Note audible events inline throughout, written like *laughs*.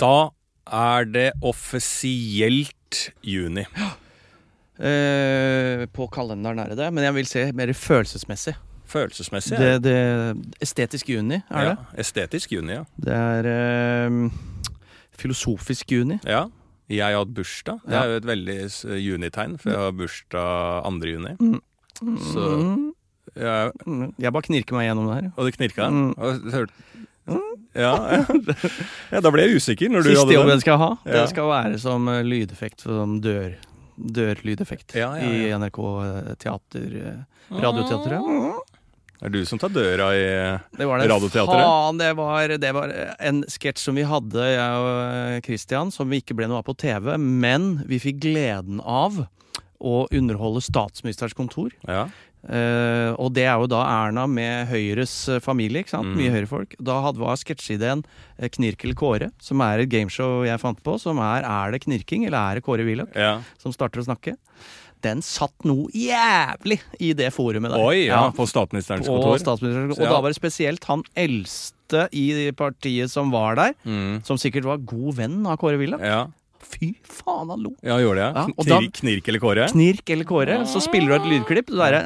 Da er det offisielt juni. Eh, på kalenderen er det det, men jeg vil se mer følelsesmessig. Følelsesmessig. Ja. Det, det Estetisk juni, er ja. det? Estetisk juni, ja. Det er eh, filosofisk juni. ja. Jeg har hatt bursdag. Det er jo et veldig junitegn, for jeg har bursdag 2. juni. Så Mm. Så jeg, Jeg bare knirker meg gjennom det her. Og du knirka? Mm. Og ja, *laughs* ja. ja, da ble jeg usikker når du Siste jobben den. skal jeg ha, det skal være som eh, lydeffekt, som dør, dørlydeffekt Ja, ja, i. NRK eh, teater, eh, radioteatret. Det er du som tar døra i Det var det. Radioteatret? Faen, det var, det var en sketsj som vi hadde, jeg og Christian, som vi ikke ble noe av på TV, men vi fikk gleden av å underholde Statsministerens kontor. Ja. Eh, og det er jo da Erna med Høyres eh, familie, ikke sant? Mm. Mye Høyre-folk. Da hadde var sketsjeideen Knirkel Kåre, som er et gameshow jeg fant på, som er Er det knirking, eller er det Kåre Willoch ja. som starter å snakke? Den satt noe jævlig i det forumet der. Oi, ja. På statsministerens kontor. statsministeren. Og ja. da var det spesielt han eldste i partiet som var der, Mm. som sikkert var god venn av Kåre Willoch. Ja. Fy faen, han lo! ja, gjorde det? Ja, Knir, knirk eller Kåre? Knirk eller Kåre. Så spiller du et lydklipp. og så er det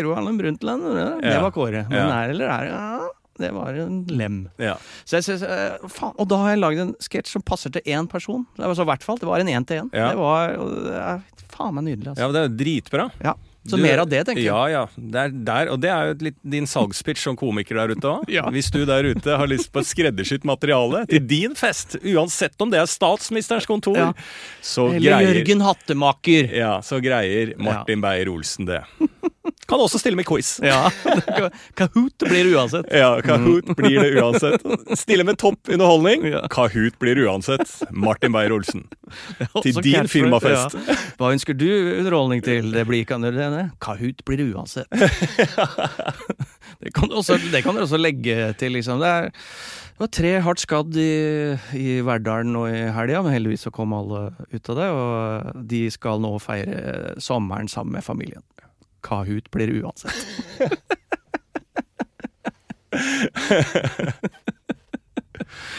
Gro Harlem Brundtland. Det var Kåre. Men Ja. er eller der det var en lem. Ja. Så jeg synes, øh, faen, Og da har jeg lagd en sketsj som passer til én person. Det var så hvert fall, det var en én-til-én. Ja. Det var det er faen meg nydelig, altså. ja, men det er dritbra. Ja. Så Du- mer av det, tenker jeg. Ja, ja. Det er der, og det er jo litt din salgspitch som komiker der ute òg. *laughs* Ja. Hvis du der ute har lyst på et skreddersydd materiale *laughs* til din fest, uansett om det er statsministerens kontor, Ja. så Eller greier Jørgen Hattemaker. Ja, så greier Martin Beyer-Olsen det. Kan også stille med quiz. Ja. *laughs* Kahoot blir det uansett. Ja, Kahoot blir det uansett. Stille med topp underholdning. Ja. Kahoot blir det uansett. Martin Beyer-Olsen. *laughs* Til din firmafest. Ja. Hva ønsker du underholdning til? Det blir kan dere? Kahoot blir det uansett. *laughs* det, kan du også, det kan dere også legge til, liksom. Det, er, det var tre hardt skadd i, i Verdalen nå i helga, men heldigvis så kom alle ut av det. Og de skal nå feire sommeren sammen med familien. Kahoot blir det uansett. *laughs*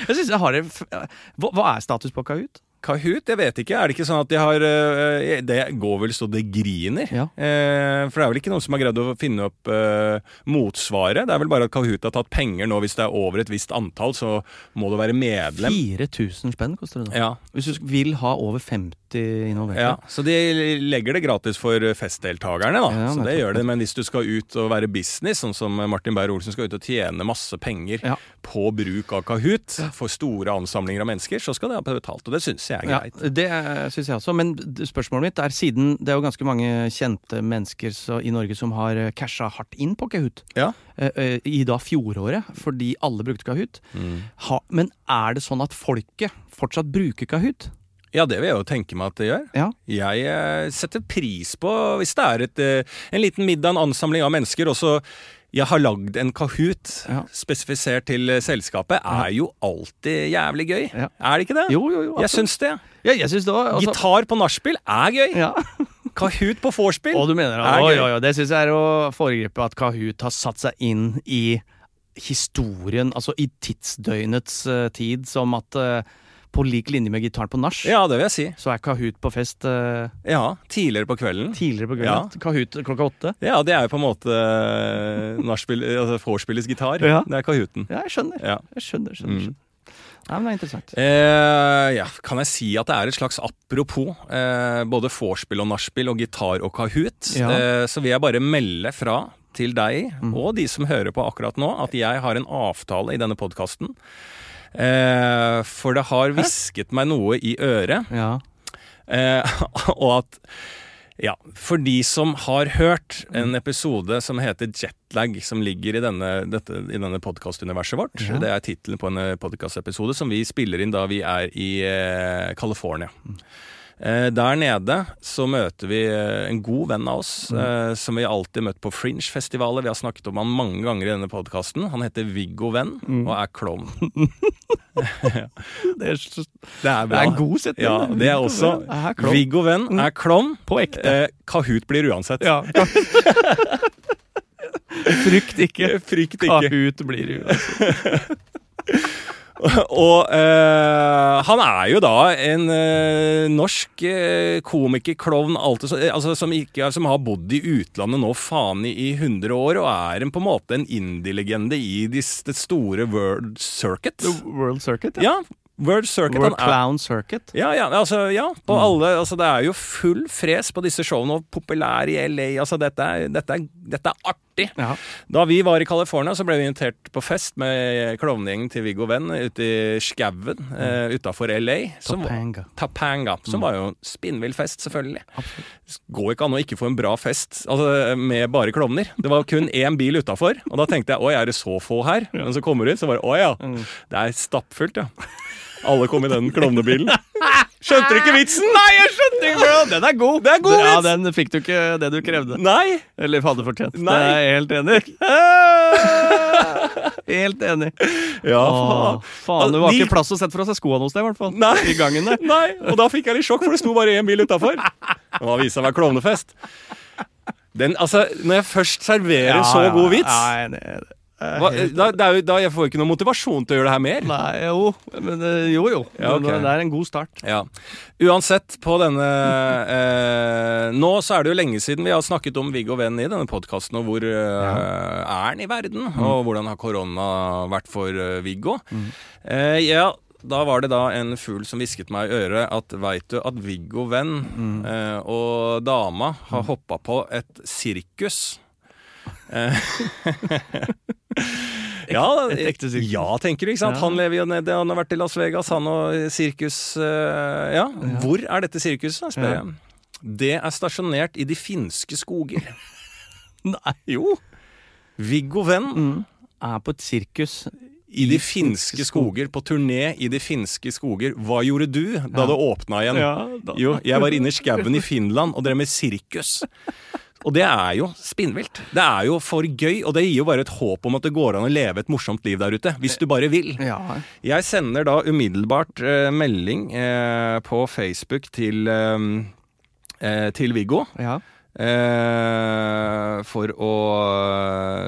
Jeg synes jeg har det hva, hva er status på Kahoot? Kahoot? Jeg vet ikke. Er det ikke sånn at de har øh, Det går vel så det griner? Ja. Eh, for det er vel ikke noen som har greid å finne opp øh, motsvaret? Det er vel bare at Kahoot har tatt penger nå. Hvis det er over et visst antall, så må du være medlem. 4000 spenn koster det nå. Ja, Hvis du vil ha over 50 involverte. ja, Så de legger det gratis for festdeltakerne, da. Ja, så det gjør det. Men hvis du skal ut og være business, sånn som Martin Beyer-Olsen skal ut og tjene masse penger på bruk av Kahoot for store ansamlinger av mennesker, så skal det ha betalt. Og det syns jeg er Ja, det syns jeg også. Men spørsmålet mitt er siden det er jo ganske mange kjente mennesker så, i Norge som har eh, casha hardt inn på Kahoot. Ja. eh, eh, I da fjoråret, fordi alle brukte Kahoot. Mm. Ha, men er det sånn at folket fortsatt bruker Kahoot? Ja, det vil jeg jo tenke meg at det gjør. Ja. Jeg eh, setter pris på hvis det er et, en liten middag, en ansamling av mennesker, og så jeg har lagd en Kahoot Ja. spesifisert til eh, selskapet, er jo alltid jævlig gøy. Ja. Er det ikke det? Jo, jo, jo. Jeg syns det. ja, jeg syns det også, Altså, Gitar på nachspiel er gøy. ja. *laughs* Kahoot på vorspiel. Er gøy. oi, oi, Det syns jeg er å foregripe at Kahoot har satt seg inn i historien, altså i tidsdøgnets uh, tid, som at eh, på lik linje med gitaren på nach, Ja, det vil jeg si. så er Kahoot på fest eh, Ja, tidligere på kvelden. tidligere på kvelden. Kahoot klokka åtte. Ja, det er jo på en måte eh, nachspiel, altså vorspielets gitar. Ja. Det er Kahooten. Ja, jeg skjønner. Ja. Jeg skjønner, skjønner, Mm. skjønner. Nei, men det er interessant. Eh, ja, kan jeg si at det er et slags apropos. Eh, både vorspiel og nachspiel og gitar og Kahoot. Ja. Eh, så vil jeg bare melde fra til deg Mm. og de som hører på akkurat nå, at jeg har en avtale i denne podkasten. Eh, for det har hvisket meg noe i øret. Ja. Eh, *laughs* og at ja, for de som har hørt en episode som heter Jetlag, som ligger i denne, dette, i denne podkastuniverset vårt. Ja. Det er tittelen på en podkastepisode som vi spiller inn da vi er i eh, California. Eh, der nede så møter vi eh, en god venn av oss, eh, som vi alltid møtt på Fringe-festivaler. Vi har snakket om han mange ganger i denne podkasten. Han heter Viggo Venn og er klovn. *laughs* Det er, Det er det er en god setning. Ja, det er også Er. Viggo Venn er klovn. På ekte. Eh, Kahoot blir uansett. Ja. *laughs* Frykt ikke. Frykt ikke. Kahoot blir jo. *laughs* og eh, han er jo da en eh, norsk eh, komiker, klovn, alt det så- altså, som, ikke, som har bodd i utlandet nå faen i, i 100 år, og er en, på en måte en indie-legende i det det store World Circuit. World Circuit? Ja, World Circuit. World Clown Circuit. ja, ja, altså, ja, på alle Altså, det er jo full fres på disse showene, og populær i LA. Altså, dette dette dette er artig. Ja. Da vi var i California, så ble vi invitert på fest med klovnegjengen til Viggo Venn ute i skauen uh, utafor LA. Som, Topanga. Tapanga. Som var jo en spinnvill fest, selvfølgelig. Absolutt. Går ikke an å ikke få en bra fest altså, med bare klovner. Det var kun *laughs* én bil utafor, og da tenkte jeg oi, er det så få her? Men så kommer du ut, så bare å ja. Det er stappfullt, ja. *laughs* Alle kom i den klovnebilen. Skjønte du ikke vitsen? Nei, jeg skjønte ikke! Bro, den er god! Det er god Ja, den fikk du ikke det du krevde. Nei! Eller hadde fortjent. Nei. Det er jeg helt enig. *laughs* Helt enig. Ja, faen. faen, det var ikke plass å sette fra seg skoene hos deg, i hvert fall. Nei. I gangen der. Nei, og da fikk jeg litt sjokk, for det sto bare én bil utafor. Det var viste seg å være klovnefest. Den, altså, når jeg først serverer så god vits Ja, jeg er enig. Er hva, da, det er jo, da Jeg får ikke noe motivasjon til å gjøre det her mer. Nei, jo. Men, eh, jo, jo. Ja, okay. Men Det er en god start. Ja. Uansett, på denne *laughs* eh, Nå så er det jo lenge siden vi har snakket om Viggo Venn i denne podkasten, og hvor eh, er han i verden? Og hvordan har korona vært for eh, Viggo? Eh, ja, da var det da en fugl som hvisket meg i øret at veit du at Viggo Venn eh, og dama har hoppa på et sirkus? Eh, *laughs* *laughs* ja, et ekte sirkus. ja, tenker du. ikke sant? Ja. Han lever jo nede, han har vært i Las Vegas, han og sirkus ja. ja. Hvor er dette sirkuset, spør Ja. jeg. Det er stasjonert i de finske skoger. *laughs* Nei. Jo. Viggo Venn Mm. Er på et sirkus. i de finske skoger, på turné i de finske skoger. Hva gjorde du da Ja. det åpna igjen? da. Jo, jeg var inne i skauen i Finland og drev med sirkus. *laughs* Og det er jo spinnvilt. Det er jo for gøy, og det gir jo bare et håp om at det går an å leve et morsomt liv der ute. Hvis du bare vil. Ja. Jeg sender da umiddelbart eh, melding eh, på Facebook til, eh, eh, til Viggo. ja. Eh, for å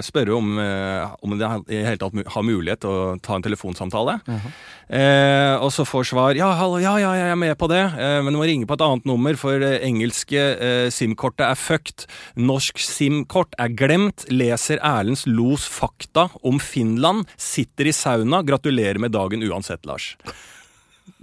spørre om, eh, om det i hele tatt har mulighet til å ta en telefonsamtale. Eh, og så får svar ja, hallo, ja, ja, jeg er med på det, eh, men du må ringe på et annet nummer, for det engelske eh, SIM-kortet er fucked. Norsk SIM-kort er glemt. Leser Erlends Los fakta om Finland. Sitter i sauna. Gratulerer med dagen uansett, Lars.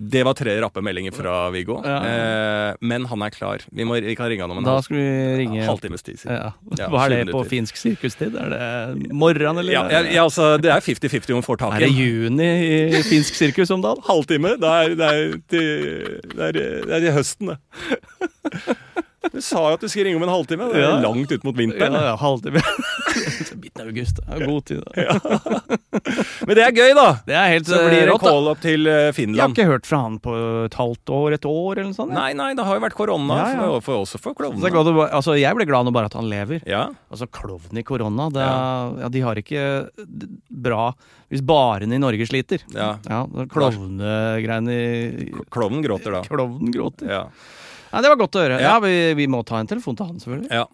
Det var tre rappe meldinger fra Viggo. Ja. Eh, men han er klar. Vi, må, vi kan ringe han om en Da skal vi ringe halvtimes tid. Ja. Ja, Hva er det på finsk sirkustid? Er det morgen, eller? Ja, ja, ja, altså, det er 50-50 om man får tak Er det juni i finsk sirkus om dagen? Halvtime. Det er, det, er til, det, er, det er i høsten, det. Du sa jo at du skulle ringe om en halvtime. Det er Ja. langt ut mot Ja, vinteren. ja, halvtime. *laughs* *laughs* Midten av august. Det er god tid. Da. *laughs* Men det er gøy, da! Det er helt Så blir det eh, rått. call-up til Finland. Jeg har ikke hørt fra han på et halvt år, et år eller noe sånt. jeg. Nei, nei, det har jo vært korona, Ja, ja. For, for også for Så klovnene. godt altså, jeg ble glad nå bare at han lever. Ja, Altså, Klovn i korona, det, Ja. ja. de har ikke bra hvis barene i Norge sliter. ja. Ja, Klovnegreiene i Klovnen gråter da. Klovnen gråter. Ja. Nei, Det var godt å høre. Ja. Ja, vi, vi må ta en telefon til han, selvfølgelig. Ja.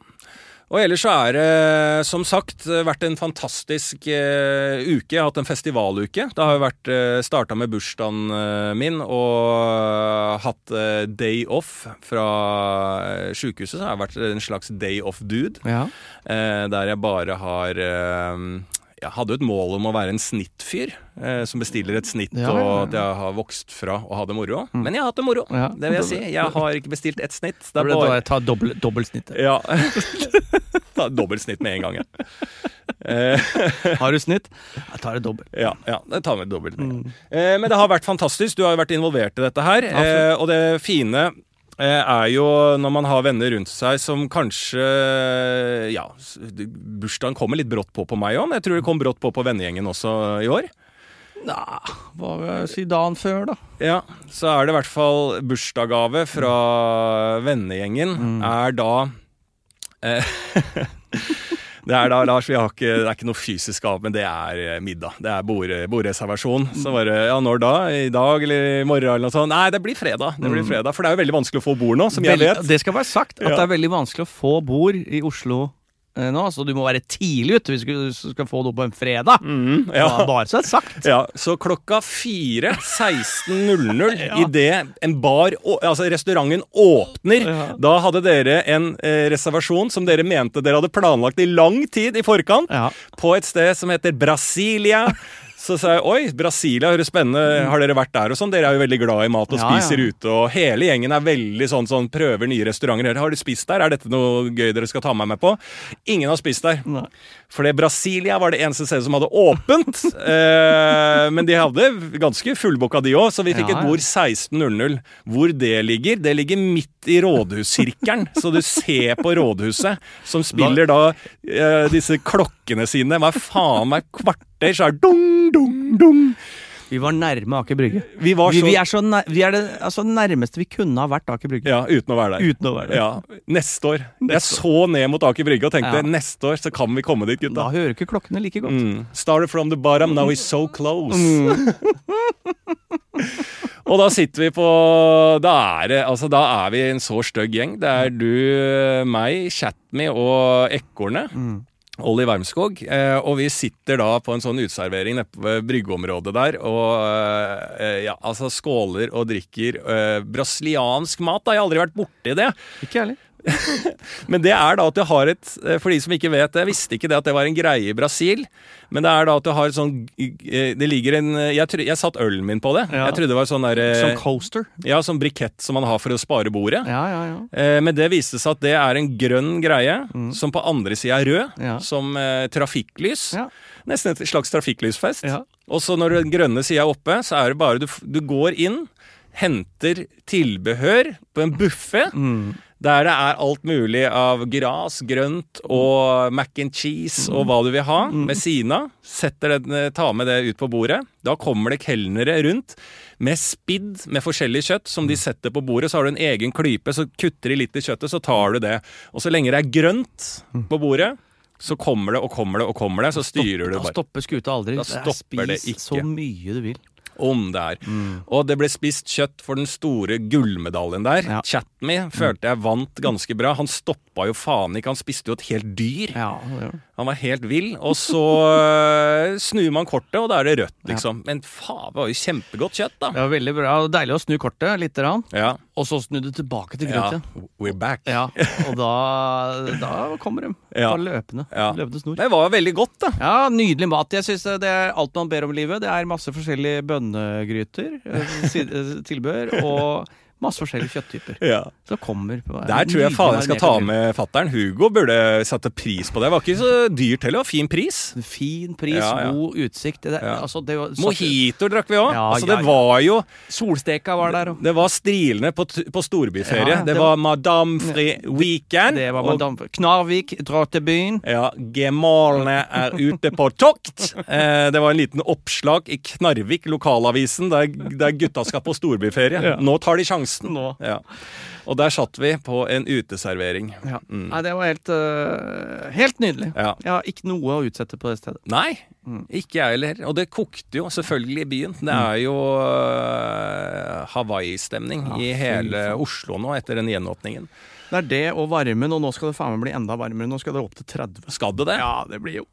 Og ellers så er det som sagt vært en fantastisk uh, uke. Jeg har hatt en festivaluke. Det har jo vært uh, starta med bursdagen uh, min og hatt eh, day off fra sjukehuset. Så har jeg vært en slags day off dude. Ja. eh, der jeg bare har eh, Jeg hadde jo et mål om å være en snittfyr. eh, som bestiller et snitt, Ja, ja, ja. og at jeg har vokst fra å ha det moro. Men jeg har hatt det moro. Det vil jeg si. Jeg har ikke bestilt ett snitt. Det er bare ta dobbel, dobbeltsnittet. ja. *laughs* Ta Dobbelt snitt med en gang, ja. Eh, Har du snitt? Jeg tar det dobbelt. ja, ja, det tar vi dobbelt. Mm. Eh, men det har vært fantastisk. Du har jo vært involvert i dette her. Eh, og det fine er jo når man har venner rundt seg som kanskje Ja, bursdagen kommer litt brått på på meg òg, men jeg tror det kom brått på på vennegjengen også i år. Nja, hva vil jeg si dagen før, da? Ja, så er det i hvert fall bursdagsgave fra vennegjengen Mm. er da eh, *laughs* Det er da, Lars, vi har ikke, det er ikke noe fysisk av, men det er eh, middag. Det er bord, bordreservasjon. Så bare Ja, når da? I dag eller i morgen eller noe sånt? Nei, det blir fredag. Det blir fredag, For det er jo veldig vanskelig å få bord nå, som jeg vet. Det skal være sagt at Ja. det er veldig vanskelig å få bord i Oslo eh, nå, så du må være tidlig ute hvis du skal- få noe på en fredag. Mm, Ja. ja. Bare så sagt. Ja, så klokka fire 16.00 *laughs* Ja. idet en bar, altså restauranten, åpner, Ja. da hadde dere en eh, reservasjon som dere mente dere hadde planlagt i lang tid i forkant, på et sted som heter Brasilia. *laughs* Så sa jeg oi, Brasilia høres spennende Har dere vært der og sånn? Dere er jo veldig glad i mat og Ja, ja. spiser ute. Og hele gjengen er veldig sånn sånn prøver nye restauranter. Har du spist der? Er dette noe gøy dere skal ta meg med på? Ingen har spist der. Nei. For det Brasilia var det eneste stedet som hadde åpent. *laughs* eh, men de hadde ganske fullbooka, de òg, så vi fikk Ja, et bord 16.00. Hvor det ligger? Det ligger midt i rådhussirkelen. *laughs* så du ser på rådhuset, som spiller da eh, disse klokkene sine Hva faen hver kvarter. Så er dung, dung, dung. Vi var nærme Aker Brygge. Vi var Vi, så vi er, så nær, vi er det altså, nærmeste vi kunne ha vært Aker Brygge. Ja, uten å være der. Uten å være der. Ja, Neste år. Jeg så ned mot Aker Brygge og tenkte Ja. neste år så kan vi komme dit, Da hører ikke klokkene like godt. Mm. Started from the bottom, now we're so close. Mm. *laughs* Og da sitter vi på Da er, det, altså, da er vi en så stygg gjeng. Det er du, meg, Chatme og ekornet. Mm. Olli Wermskog. Eh, og vi sitter da på en sånn uteservering nede på bryggeområdet der og eh, ja, altså skåler og drikker eh, brasiliansk mat. Da. Jeg har aldri vært borti det. Ikke ærlig. *laughs* Men det er da at du har et eh, For de som ikke vet det, jeg visste ikke det at det var en greie i Brasil. Men det er da at du har et sånn eh, Det ligger en Jeg, tro- jeg satt ølen min på det. Ja. Jeg trodde det var sånn der eh, Som coaster. Ja, sånn brikett som man har for å spare bordet. Ja, ja, ja. Eh, Men det viste seg at det er en grønn greie, Mm. som på andre sida er rød, Ja. som trafikklys. Ja. Nesten et slags trafikklysfest. Og så når den grønne sida er oppe, så er det bare du, du går inn, henter tilbehør på en buffé. Mm. Der det er alt mulig av gras, grønt og mac and cheese og hva du vil ha med sina. Setter den, eh, tar med det ut på bordet. Da kommer det kelnere rundt med spidd med forskjellig kjøtt som de setter på bordet. Så har du en egen klype, så kutter de litt i kjøttet, så tar du det. Og så lenge det er grønt på bordet, så kommer det og kommer det og kommer det, så styrer du Da bare. stopper skuta aldri. Da stopper det ikke. så mye du vil. Om det er. Og det ble spist kjøtt for den store gullmedaljen der. Ja. Chatme følte jeg vant ganske bra. Han stoppa jo faen ikke, han spiste jo et helt dyr. Ja, ja. Han var helt vill. Og så øh, *laughs* snur man kortet, og da er det rødt, liksom. Men faen, det var jo kjempegodt kjøtt, da. Det var veldig bra. Deilig å snu kortet litt, grann, Ja. og så snu det tilbake til grøt igjen. We're back. Ja, og *laughs* da, da kommer de. Ja. På løpende. Løpende snor. Det var veldig godt, da. Ja, nydelig mat. Jeg synes det er alt man ber om i livet. Det er masse forskjellige bønnegryter, eh, eh, tilbehør, og masse forskjellige kjøtttyper. Ja. Så kommer på Der tror jeg faen jeg skal ta med fattern. Hugo burde sette pris på det. Det var ikke så dyrt heller, fin pris. Fin pris, Ja, ja. god utsikt. Det, Ja. altså, det var, Mojito drakk vi òg. Altså, det var jo Solsteka var der, òg. Det var strilende på, på storbyferie. Det, det var Madame Fri Weekend. det var og Knarvik, drar til byen. ja, gemalene er ute på tokt. Eh, det var en liten oppslag i Knarvik, lokalavisen, der, der gutta skal på storbyferie. Nå tar de sjansen. Nå. Ja. Og der satt vi på en uteservering. Ja. Mm. Nei, det var helt, uh, helt nydelig. Ja. Jeg har ikke noe å utsette på det stedet. Nei, Mm. ikke jeg heller. Og det kokte jo selvfølgelig i byen. Det er jo uh, Hawaii-stemning i hele. Oslo nå etter den gjenåpningen. Det er det og varmen, og nå skal det faen meg bli enda varmere. Nå skal det opp til 30. Skal det det? Ja, det blir jo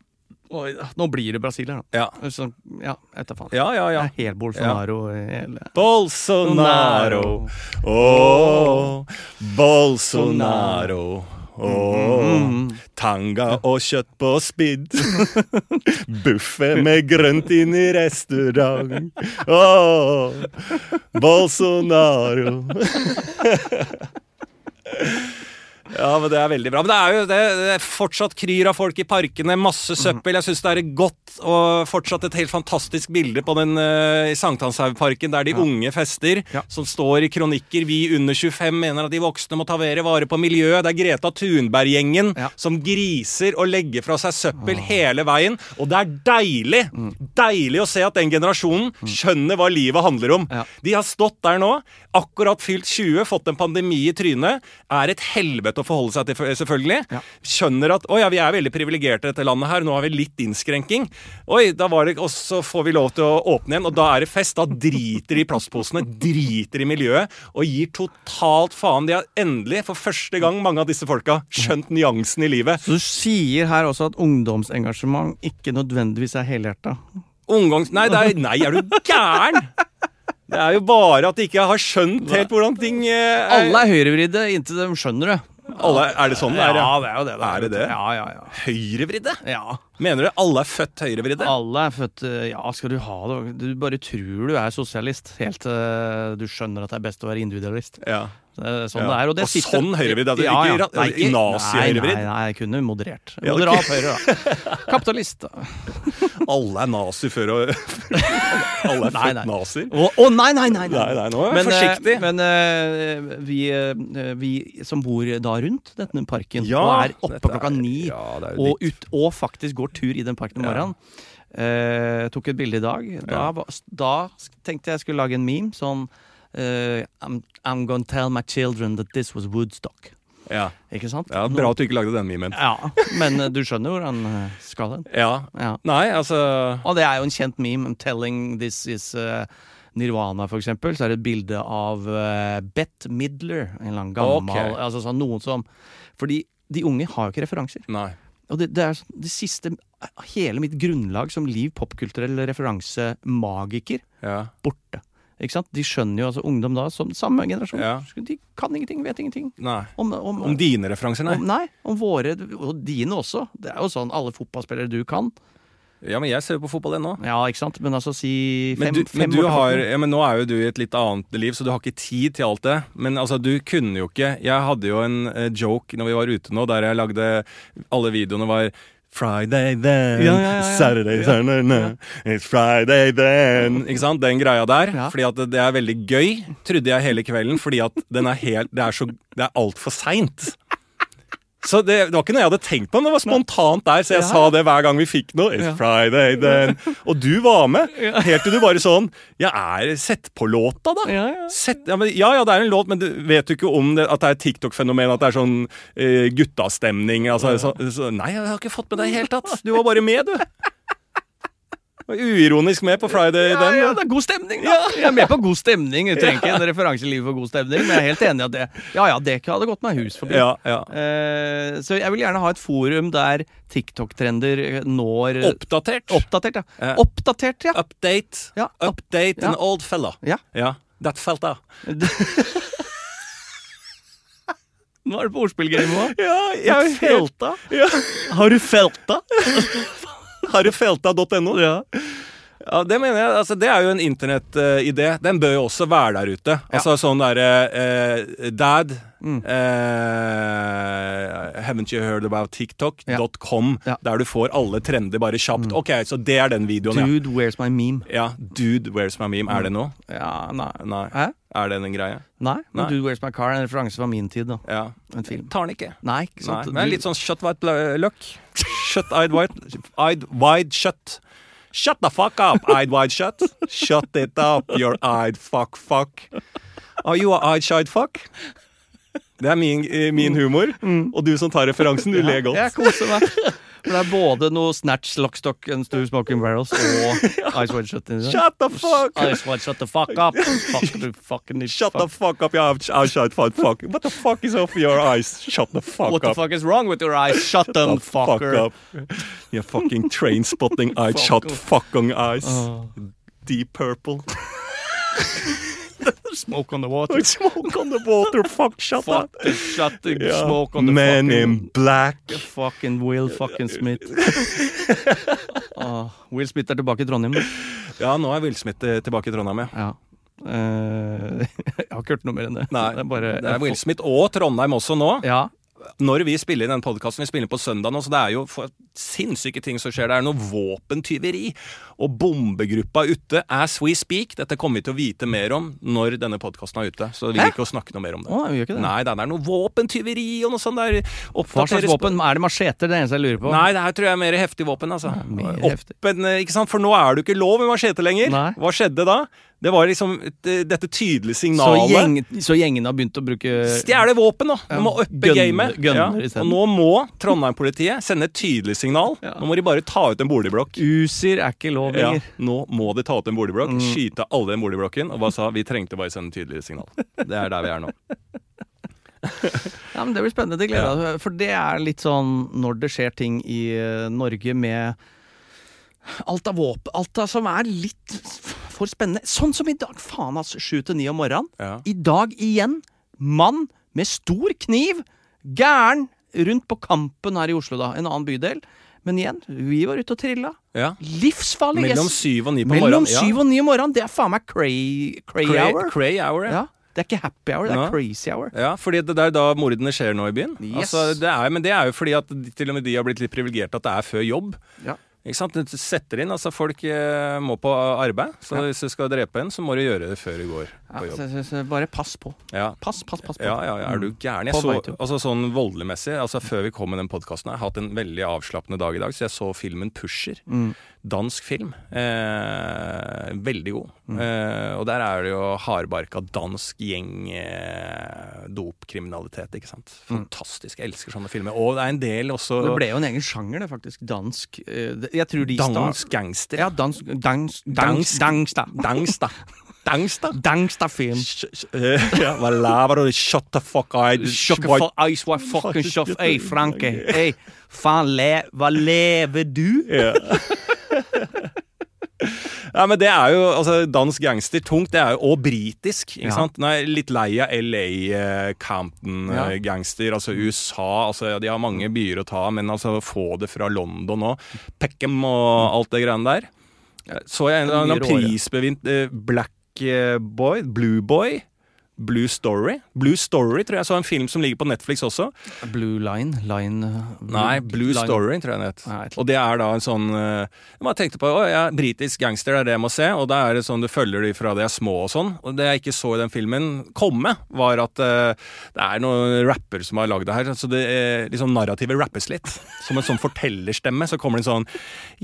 Oi. Nå blir det Brasilia, da. Ja, Så, ja, etter faen. ja, ja. ja. Det er helt Bolsonaro hele Bolsonaro, åh, Bolsonaro. Mm. tanga og kjøtt på spidd. *laughs* Buffé med grønt inn i restaurant. Åh, Bolsonaro. *laughs* Ja, men Det er veldig bra. Men det er jo det, det er fortsatt kryr av folk i parkene, masse søppel. Jeg syns det er et godt og fortsatt et helt fantastisk bilde på den uh, i Sankthanshaugparken der de unge fester, Ja. som står i kronikker 'Vi under 25 mener at de voksne må ta mer vare på miljøet'. Det er Greta Thunberg-gjengen Ja. som griser og legger fra seg søppel hele veien. Og det er deilig! Mm. Deilig å se at den generasjonen skjønner hva livet handler om. Ja. De har stått der nå, akkurat fylt 20, fått en pandemi i trynet. Er et helvete å forholde seg til, selvfølgelig. Ja. Skjønner at å ja, vi er veldig privilegerte i dette landet her, nå har vi litt innskrenking. Oi, da var det, Og så får vi lov til å åpne igjen, og da er det fest. Da driter de i plastposene, driter i miljøet, og gir totalt faen. De har endelig, for første gang, mange av disse folka skjønt nyansen i livet. Så du sier her også at ungdomsengasjement ikke nødvendigvis er helhjerta. Ungdoms... Nei, det er, nei, er du gæren? Det er jo bare at de ikke har skjønt helt hvordan ting eh, er. Alle er høyrevridde inntil de skjønner det. Alle, er det sånn det er? Ja, det er jo det. Er det det? Ja, ja, ja. Høyrevridde? ja. Mener du alle er født høyrevridde? Alle er født eh, Ja, skal du ha det Du bare tror du er sosialist helt til du skjønner at det er best å være individualist. Ja. Sånn Ja. det er. Og, det Og sitter, sånn høyrevridd, altså, Ja, ja. ikke ikke- nazi-høyrevridd? Nei, nei, nei, jeg kunne moderert. Ja. Moderat høyre, da. *laughs* Kapitalist. Alle er nazi før og *laughs* Alle er født nazier? Å oh, nei, nei, nei! Nei, nei, nå er Men, forsiktig. eh, men uh, vi, uh, vi som bor da rundt denne parken, Ja, og er oppe klokka er- ni, ja, og, ut, og faktisk går tur i den parken om Ja. morgenen eh, Tok et bilde i dag. Da, Ja. da tenkte jeg skulle lage en meme sånn eh, I'm, I'm gonna tell my children that this was Woodstock. Ja. Ikke sant? ja, Bra at du ikke lagde den memen. Ja, Men uh, du skjønner hvor han eh, skal hen? Ja. Ja. Nei, altså Og det er jo en kjent meme. I'm telling this is uh, Nirvana, for eksempel. Så er det et bilde av uh, Bette Midler. En eller annen gammel Ok. Altså sånn noen som Fordi de unge har jo ikke referanser. Nei. Og det, det er det siste Hele mitt grunnlag som liv popkulturell referansemagiker Ja. borte. Ikke sant? De skjønner jo, altså ungdom da, som samme generasjon, Ja. de kan ingenting, vet ingenting. Om, om, Om dine referanser, nei. om, nei, om våre, og dine også. Det er jo sånn alle fotballspillere du kan. Ja, men jeg ser jo på fotball ennå. Ja, ikke sant? Men altså si fem, Men, du, fem men, du har, ja, men nå er jo du i et litt annet liv, så du har ikke tid til alt det. Men altså, du kunne jo ikke Jeg hadde jo en eh, joke når vi var ute nå, der jeg lagde Alle videoene var Friday then, Ja, ja, ja. Saturday Ja. Sunday, It's Friday then Ikke sant? Den greia der. Fordi at det er veldig gøy, trodde jeg hele kvelden, fordi at den er helt Det er så Det er altfor seint. Så det, det var ikke noe jeg hadde tenkt på, men det var spontant der, så jeg Ja. sa det hver gang vi fikk noe. It's Ja. Friday then. Og du var med, helt til du bare sånn Ja, er Sett på låta, da! Ja, ja. Sett, ja, men, ja, det er en låt, men du vet du ikke om det, at det er et TikTok-fenomen? At det er sånn uh, guttastemning? Altså, så, så, nei, jeg har ikke fått med det i det hele tatt. Du var bare med, du. Uironisk med på Friday Ja, den. ja, det er god stemning, da. Jeg er med på god stemning. Jeg trenger ikke en referanseliv for god stemning, men jeg er helt enig i at det Ja ja, det hadde gått meg hus forbi. ja, ja. Uh, så jeg vil gjerne ha et forum der TikTok-trender når Oppdatert. Oppdatert, ja. Uh, Oppdatert, ja. Update. Ja, opp- Update ja. an old fella. Ja. Ja. That fella. *laughs* Nå er du på ordspillgame òg. Ja, jeg har helt Felta? ja. Har du felta? *laughs* Harryfelta.no. Ja. Ja, det mener jeg. Altså, det er jo en internettidé. Den bør jo også være der ute. Altså sånn derre eh, Dad Mm. eh, Haven't you heard about TikTok.com, Ja. der du får alle trender bare kjapt. Ok, så det er den videoen, ja. Dude, where's my meme? ja. Dude, where's my meme? Er det noe? Ja, nei. Nei. Hæ? Er det en greie? Nei, men Nei. Dude, where's my car er en referanse fra min tid, da. Ja. En film. Tar den ikke. Nei, ikke Nei. Men litt sånn shut white look luck. Shut eyed white Eyed wide shut. Shut the fuck up, eyed wide shut. Shut it up, your eyed fuck fuck. Are you a eyed shide fuck? Det er min, eh, min humor. Og du som tar referansen, du ler godt. Jeg koser meg. *laughs* For det er både noe Snatch, Lockstock and Two Smoking Barrels og *laughs* Ice Wide Shut. Shut the fuck! Ice Wide Shut the fuck up! Fuck the fucking Shut the fuck up, your eyed shut fuck fuck. What the fuck is off your eyes? Shut the fuck What the fuck is wrong with your eyes? Shut them, the fuck up. You fucking train spotting eyed shut fucking eyes. Åh. Deep purple. *laughs* *laughs* Smoke on the water. Smoke on the water, fuck, shut Fuck up. shut the yeah. smoke on the Men fucking in black. Fucking Will fucking Smith. *laughs* oh, Will Smith er tilbake i Trondheim. Ja, nå er Will Smith eh, tilbake i Trondheim, ja. Ja. Uh, *laughs* jeg har ikke hørt noe mer enn det. Nei, det er bare det er Will Smith og Trondheim også nå. Ja. Når vi spiller inn den podkasten, vi spiller på søndag nå, så det er jo sinnssyke ting som skjer. Det er noe våpentyveri og bombegruppa ute as we speak. Dette kommer vi til å vite mer om når denne podkasten er ute. Så vi vil ikke snakke noe mer om det. Å, det. Nei, det er noe våpentyveri og noe sånt der. Hva slags våpen? Er det macheter? Det eneste jeg lurer på. Nei, det her tror jeg er mer heftig våpen, altså. Ja, mer heftig. Oppen, eh, ikke sant? For nå er det jo ikke lov med machete lenger. Nei. Hva skjedde da? Det var liksom dette tydelige Så, signalet. gjeng, så gjengene har begynt å bruke Stjele våpen, da! De må uppe gamet. Ja. Og nå må Trondheim-politiet sende et tydelig signal. Ja. Nå må de bare ta ut en boligblokk. Usir er ikke lov Ja, nå må de ta ut en boligblokk, Mm. skyte alle den boligblokken, og bare sa vi trengte bare sende tydelig signal. Det er der vi er nå. *laughs* Ja, men Det blir spennende. Det gleder jeg meg For det er litt sånn når det skjer ting i eh, Norge med alt av våpen Alt av som er litt for spennende. Sånn som i dag. Faen, altså. Sju til ni om morgenen. Ja. I dag igjen. Mann med stor kniv. Gæren. Rundt på Kampen her i Oslo, da. En annen bydel. Men igjen, vi var ute og trilla. Ja. Livsfarlig. Mellom syv og ni på Mellom morgenen. syv og ni om morgenen. Det er faen meg cray, cray, Cray, hour. cray hour, ja. Ja. Det er ikke happy hour, det er Ja. crazy hour. Ja, fordi det er da mordene skjer nå i byen. Yes. Altså, det er, men det er jo fordi at til og med de har blitt litt privilegerte at det er før jobb. Ja. Ikke sant? Du setter inn, altså Folk eh, må på arbeid, så Ja. hvis du skal drepe en, så må du gjøre det før du går Ja, på jobb. så, så, så bare pass på. Ja. Pass, pass, pass på. Ja, ja, ja, er du gæren? Jeg så, altså sånn voldeligmessig, altså Før vi kom med den podkasten, har jeg hatt en veldig avslappende dag i dag, så jeg så filmen Pusher. Mm. Dansk film. Eh, veldig god. Mm. Eh, og der er det jo hardbarka dansk gjeng eh, dopkriminalitet, ikke sant. Fantastisk. Jeg elsker sånne filmer. Og det er en del også Det ble jo en egen sjanger, det, faktisk. Dansk eh, Jeg tror de Dansk gangster. Ja, dansk Dansk Dansk- Dangsta. Dangsta. Dangsta. *laughs* Dangsta-film. Sh- sh- Dangsterfilm. ja, *laughs* Hva laver du? Shut the fuck eyes. Sjokke for ice white fucking shut Ey, Franke. *laughs* Ei, faen, le, hva lever du? Ja. *laughs* Ja, men det er jo altså, dansk gangster tungt, det er jo, og britisk. ikke Ja. sant? Nå er litt lei av LA, eh, Campton-gangster, altså USA. altså De har mange byer å ta men altså få det fra London òg. Peckham og alt det greiene der. Så jeg en, en, en prisbevint eh, Black eh, Boy, Blue Boy. Blue Story. Blue Story tror jeg så en film som ligger på Netflix også. Blue Line. Line Blue, Nei, Blue line. Story, tror jeg den het. Og det er da en sånn eh, Jeg tenkte på å, ja, britisk gangster, det er det jeg må se. Og da er det sånn du følger de fra de er små og sånn. Og det jeg ikke så i den filmen komme, var at uh, det er noen rapper som har lagd det her. Så det er liksom narrativet rappes litt. Som en sånn fortellerstemme. Så kommer det en sånn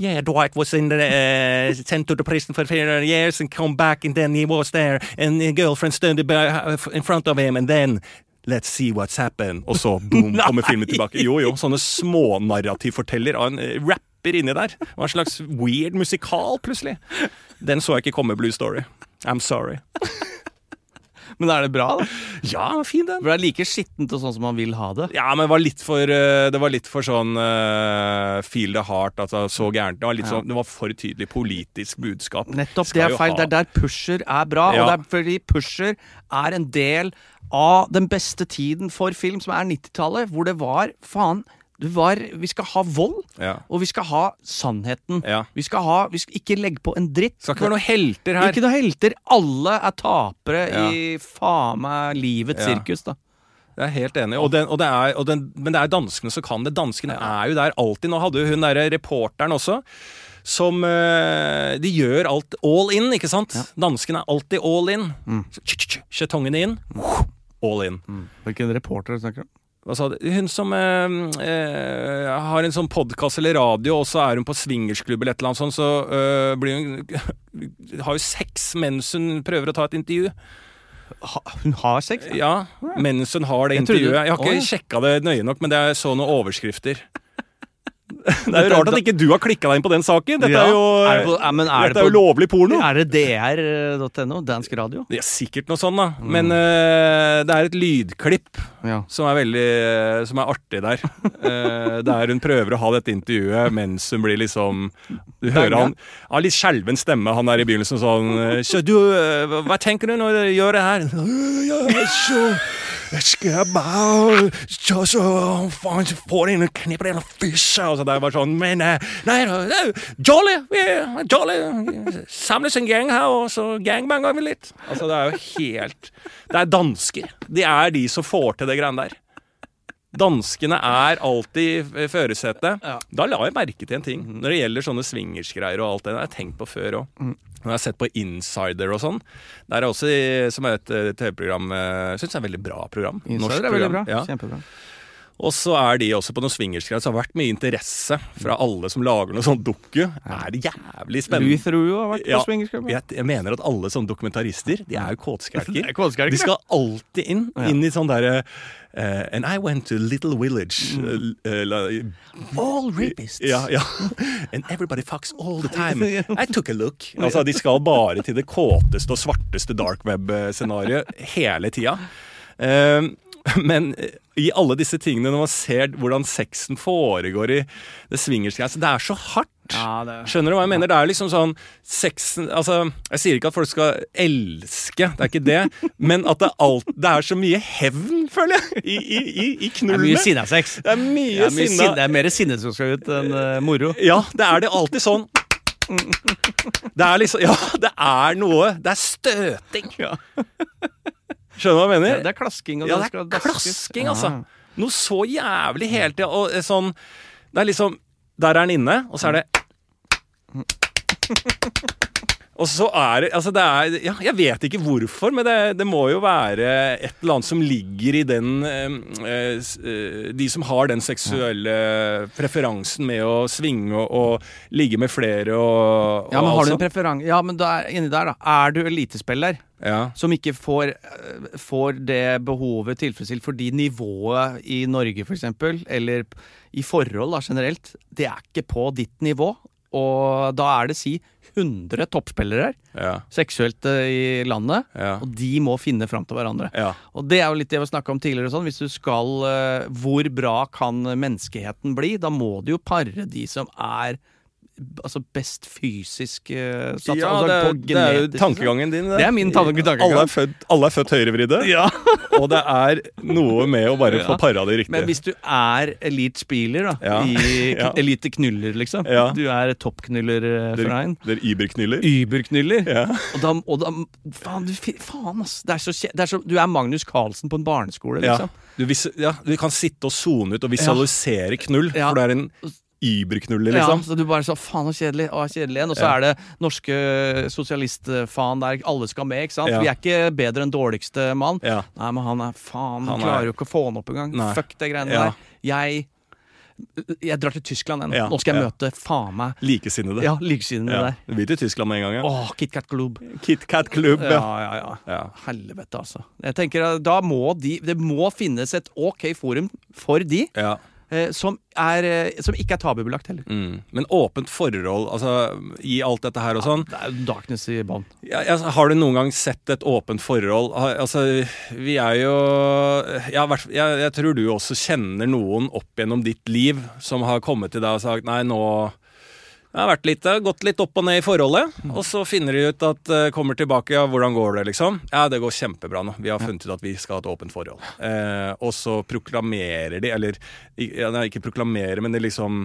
Yeah, Dwight was in the, uh, sent to the prison for years and come back and then he was there and girlfriend stood by- in front of him and then Let's see what's happened. Og så boom, *laughs* kommer filmen tilbake. Jo, jo. Sånne smånarrativforteller av en eh, rapper inni der. En slags weird musikal, plutselig. Den så jeg ikke komme, Blue Story. I'm sorry. Men er det bra, da? Ja, fin den. For det er like skittent og sånn som man vil ha det. Ja, men det var litt for, eh, det var litt for sånn uh, feel the heart, altså så gærent. Det var, litt sånn, det var for tydelig politisk budskap. Nettopp. Skal Det er feil. ha- Det er der pusher er bra. Ja. Og det er fordi pusher er en del av den beste tiden for film, som er 90-tallet, hvor det var faen var, Vi skal ha vold, Ja. og vi skal ha sannheten. Ja. Vi skal ha Vi skal ikke legge på en dritt. Skal ikke være noen helter her. Ikke noen helter. Alle er tapere Ja. i faen meg livets Ja. sirkus, da. Jeg er helt enig. Og den, og det er, og den, men det er danskene som kan det. Danskene er jo der alltid. Nå hadde jo hun derre reporteren også. Som eh, De gjør alt all in, ikke sant? Danskene er alltid all in. Mm. Skjetongene inn. All in. Hvilken reporter snakker du om? Hun som eh, eh, har en sånn podkast eller radio, og så er hun på swingersklubb eller et eller annet sånt, så eh, blir hun *laughs* Har jo sex mens hun prøver å ta et intervju. Ha, hun har sex? Ja, mens hun har det Jeg intervjuet. Jeg har ikke ja. sjekka det nøye nok, men det er så noen overskrifter. *laughs* Det er jo rart at ikke du har klikka deg inn på den saken. Dette er jo, Er det på- ja, men er det dette er jo lovlig porno. Er det dr.no? Dansk radio? Det er sikkert noe sånn, da. Men uh, det er et lydklipp Ja. som er veldig Som er artig der. uh, *laughs* der hun prøver å ha dette intervjuet mens hun blir liksom Du hører han har litt skjelven stemme, han der i begynnelsen sånn eh, Så du, eh, hva tenker du når du gjør det her? *laughs* Ja, så det er sånn eh, det er! Samles en gjeng her, og så gangbanger vi litt. Altså, det er jo helt Det er dansker. De er de som får til det greiene der. Danskene er alltid i førersetet. Ja. Da la jeg merke til en ting når det gjelder sånne swingersgreier og alt det. Det har jeg tenkt på før òg. Når jeg har sett på Insider og sånn. Det er også, som er et eh, TV-program Jeg syns er et veldig bra program. Insider Norsk er veldig program. bra. Ja. Kjempebra. Og så er de også på noen swingersgreier. Så det har vært mye interesse fra alle som lager noe sånn dukke. Er det jævlig spennende? Louis Theroux har vært på Ja, swingersklubben. jeg, jeg mener at alle sånne dokumentarister, de er jo *laughs* er kåtskjelker, De skal alltid inn, inn i sånn derre Uh, And I went to little village Mm. Uh, la- All rapists. Ja, ja. *laughs* And everybody fucks all the time. I took a look. Altså, De skal bare til det kåteste og svarteste dark web-scenarioet *laughs* hele tida. Eh, *laughs* men i alle disse tingene, når man ser hvordan sexen foregår i det swingersgreia så Det er så hardt. Ja, det Skjønner du hva jeg mener? Det er liksom sånn sexen Altså, jeg sier ikke at folk skal elske, det er ikke det, *laughs* men at det, alt, det er så mye hevn, føler jeg, i, i, i, i Det er mye sinnasex. Det er mye Ja, mye sinna. det er mer sinne som skal ut enn uh, moro. Ja, det er det alltid sånn. Det er liksom Ja, det er noe Det er støting. Ja. Skjønner du hva jeg mener? Ja, det er klasking. Ja, det er klasking, altså. Ja. Noe så jævlig hele tida. Og eh, sånn Det er liksom Der er den inne, og så er det Og så er det Altså, det er Ja, jeg vet ikke hvorfor, men det, det må jo være et eller annet som ligger i den eh, eh, eh, De som har den seksuelle preferansen med å svinge og, og ligge med flere og, Ja, men har har du en preferanse Ja, men da er, inni der, da. Er du elitespiller. Ja. som ikke får, eh, får det behovet tilfredsstilt fordi nivået i Norge, eksempel, eller i forhold da, generelt, det er ikke på ditt nivå. Og da er det si 100 toppspillere Ja. seksuelt eh, i landet, Ja. og de må finne fram til hverandre. ja. Og det er jo litt det vi snakka om tidligere. Sånn. Hvis du skal eh, Hvor bra kan menneskeheten bli? Da må du jo pare de som er altså best fysisk uh, satt. ja, altså, det, er- det er jo tankegangen din. Det er min tanke- tankegang. Alle er født, alle er født høyrevridde, *laughs* Ja. og det er noe med å bare *laughs* få Ja. para de riktig. Men hvis du er elite-spiller, da, Ja. i *laughs* elite knuller, liksom. Du er toppknuller for Der, fra en der Iber-knyller. Überknyller. Ja. Og da, og da faen, du, faen, ass! Det er så, det er så, du er Magnus Carlsen på en barneskole, liksom. Du, vis, ja, du kan sitte og sone ut og visualisere knull, for det er en Iber-knuller, Ja, liksom. så du bare så faen så kjedelig, å, kjedelig igjen. Og så Ja. er det norske sosialistfaen der alle skal med, ikke sant? Ja. Vi er ikke bedre enn dårligste mann. Ja. Nei, men han er faen, Han han er- klarer jo ikke å få han opp engang. Fuck det greiene Ja. der. Jeg jeg drar til Tyskland ennå. Ja, Nå skal jeg ja. møte faen meg Likesinnede. Ja, likesinnede Ja. der. Du blir til Tyskland med en gang, ja. Åh, KitKat Club. KitKat Club, Ja, ja. ja, ja. ja. Helvete, altså. Jeg tenker Da må de Det må finnes et ok forum for de, ja. Eh, som, er, eh, som ikke er tabubelagt heller. Mm. Men åpent forhold, altså i alt dette her og sånn Det er jo darkness i bånn. ja, altså, Har du noen gang sett et åpent forhold? Altså, vi er jo ja, jeg, jeg tror du også kjenner noen opp gjennom ditt liv som har kommet til deg og sagt nei, nå jeg har vært litt, gått litt opp og ned i forholdet, og så finner de ut at uh, kommer tilbake, ja, hvordan går det, liksom? Ja, det går kjempebra nå. Vi har funnet ut at vi skal ha et åpent forhold. Eh, og så proklamerer de, eller ja, nei, ikke proklamerer, men de liksom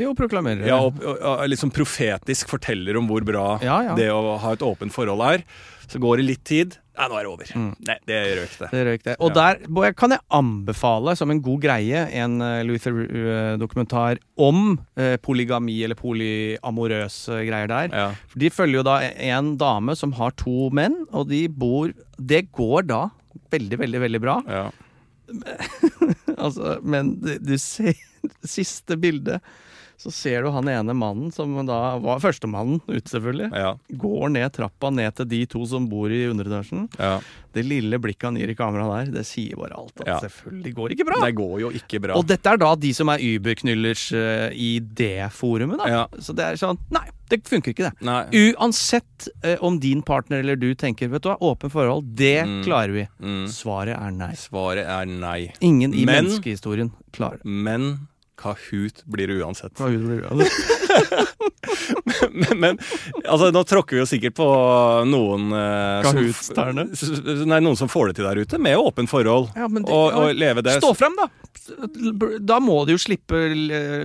Jo, proklamerer det. ja, og, og, og liksom profetisk forteller om hvor bra Ja, ja. det å ha et åpent forhold er. Så går det litt tid. Nei, nå er det over. Nei, det røyk det. Det røyk det. Og der Boy, kan jeg anbefale som en god greie en uh, Luther-dokumentar om eh, polygami eller polyamorøse greier der. Ja. De følger jo da en dame som har to menn, og de bor Det går da veldig, veldig, veldig bra. Ja. *laughs* Altså, men du, ser *laughs* siste bildet, så ser du han ene mannen, som da var førstemannen ute, selvfølgelig, Ja. går ned trappa ned til de to som bor i underetasjen. ja. Det lille blikket han gir i kameraet der, det sier bare alt. Ja. Selvfølgelig går det ikke bra. Det går jo ikke bra. Og dette er da de som er Uber-knyllers eh, i det forumet, da. Så det er sånn Nei, det funker ikke, det. Nei. Uansett uh, om din partner eller du tenker vet du hva, åpen forhold, det Mm. klarer vi. Mm. Svaret er nei. Svaret er nei. Ingen i Men- menneskehistorien klarer det. Men Kahoot blir det uansett. Kahoot blir det uansett. *laughs* men, men altså, nå tråkker vi jo sikkert på noen eh, som- Kahoot-stjerne? Nei, noen som får det til der ute, med åpent forhold. Ja, det- og, og leve det Stå frem, da! Da må du jo slippe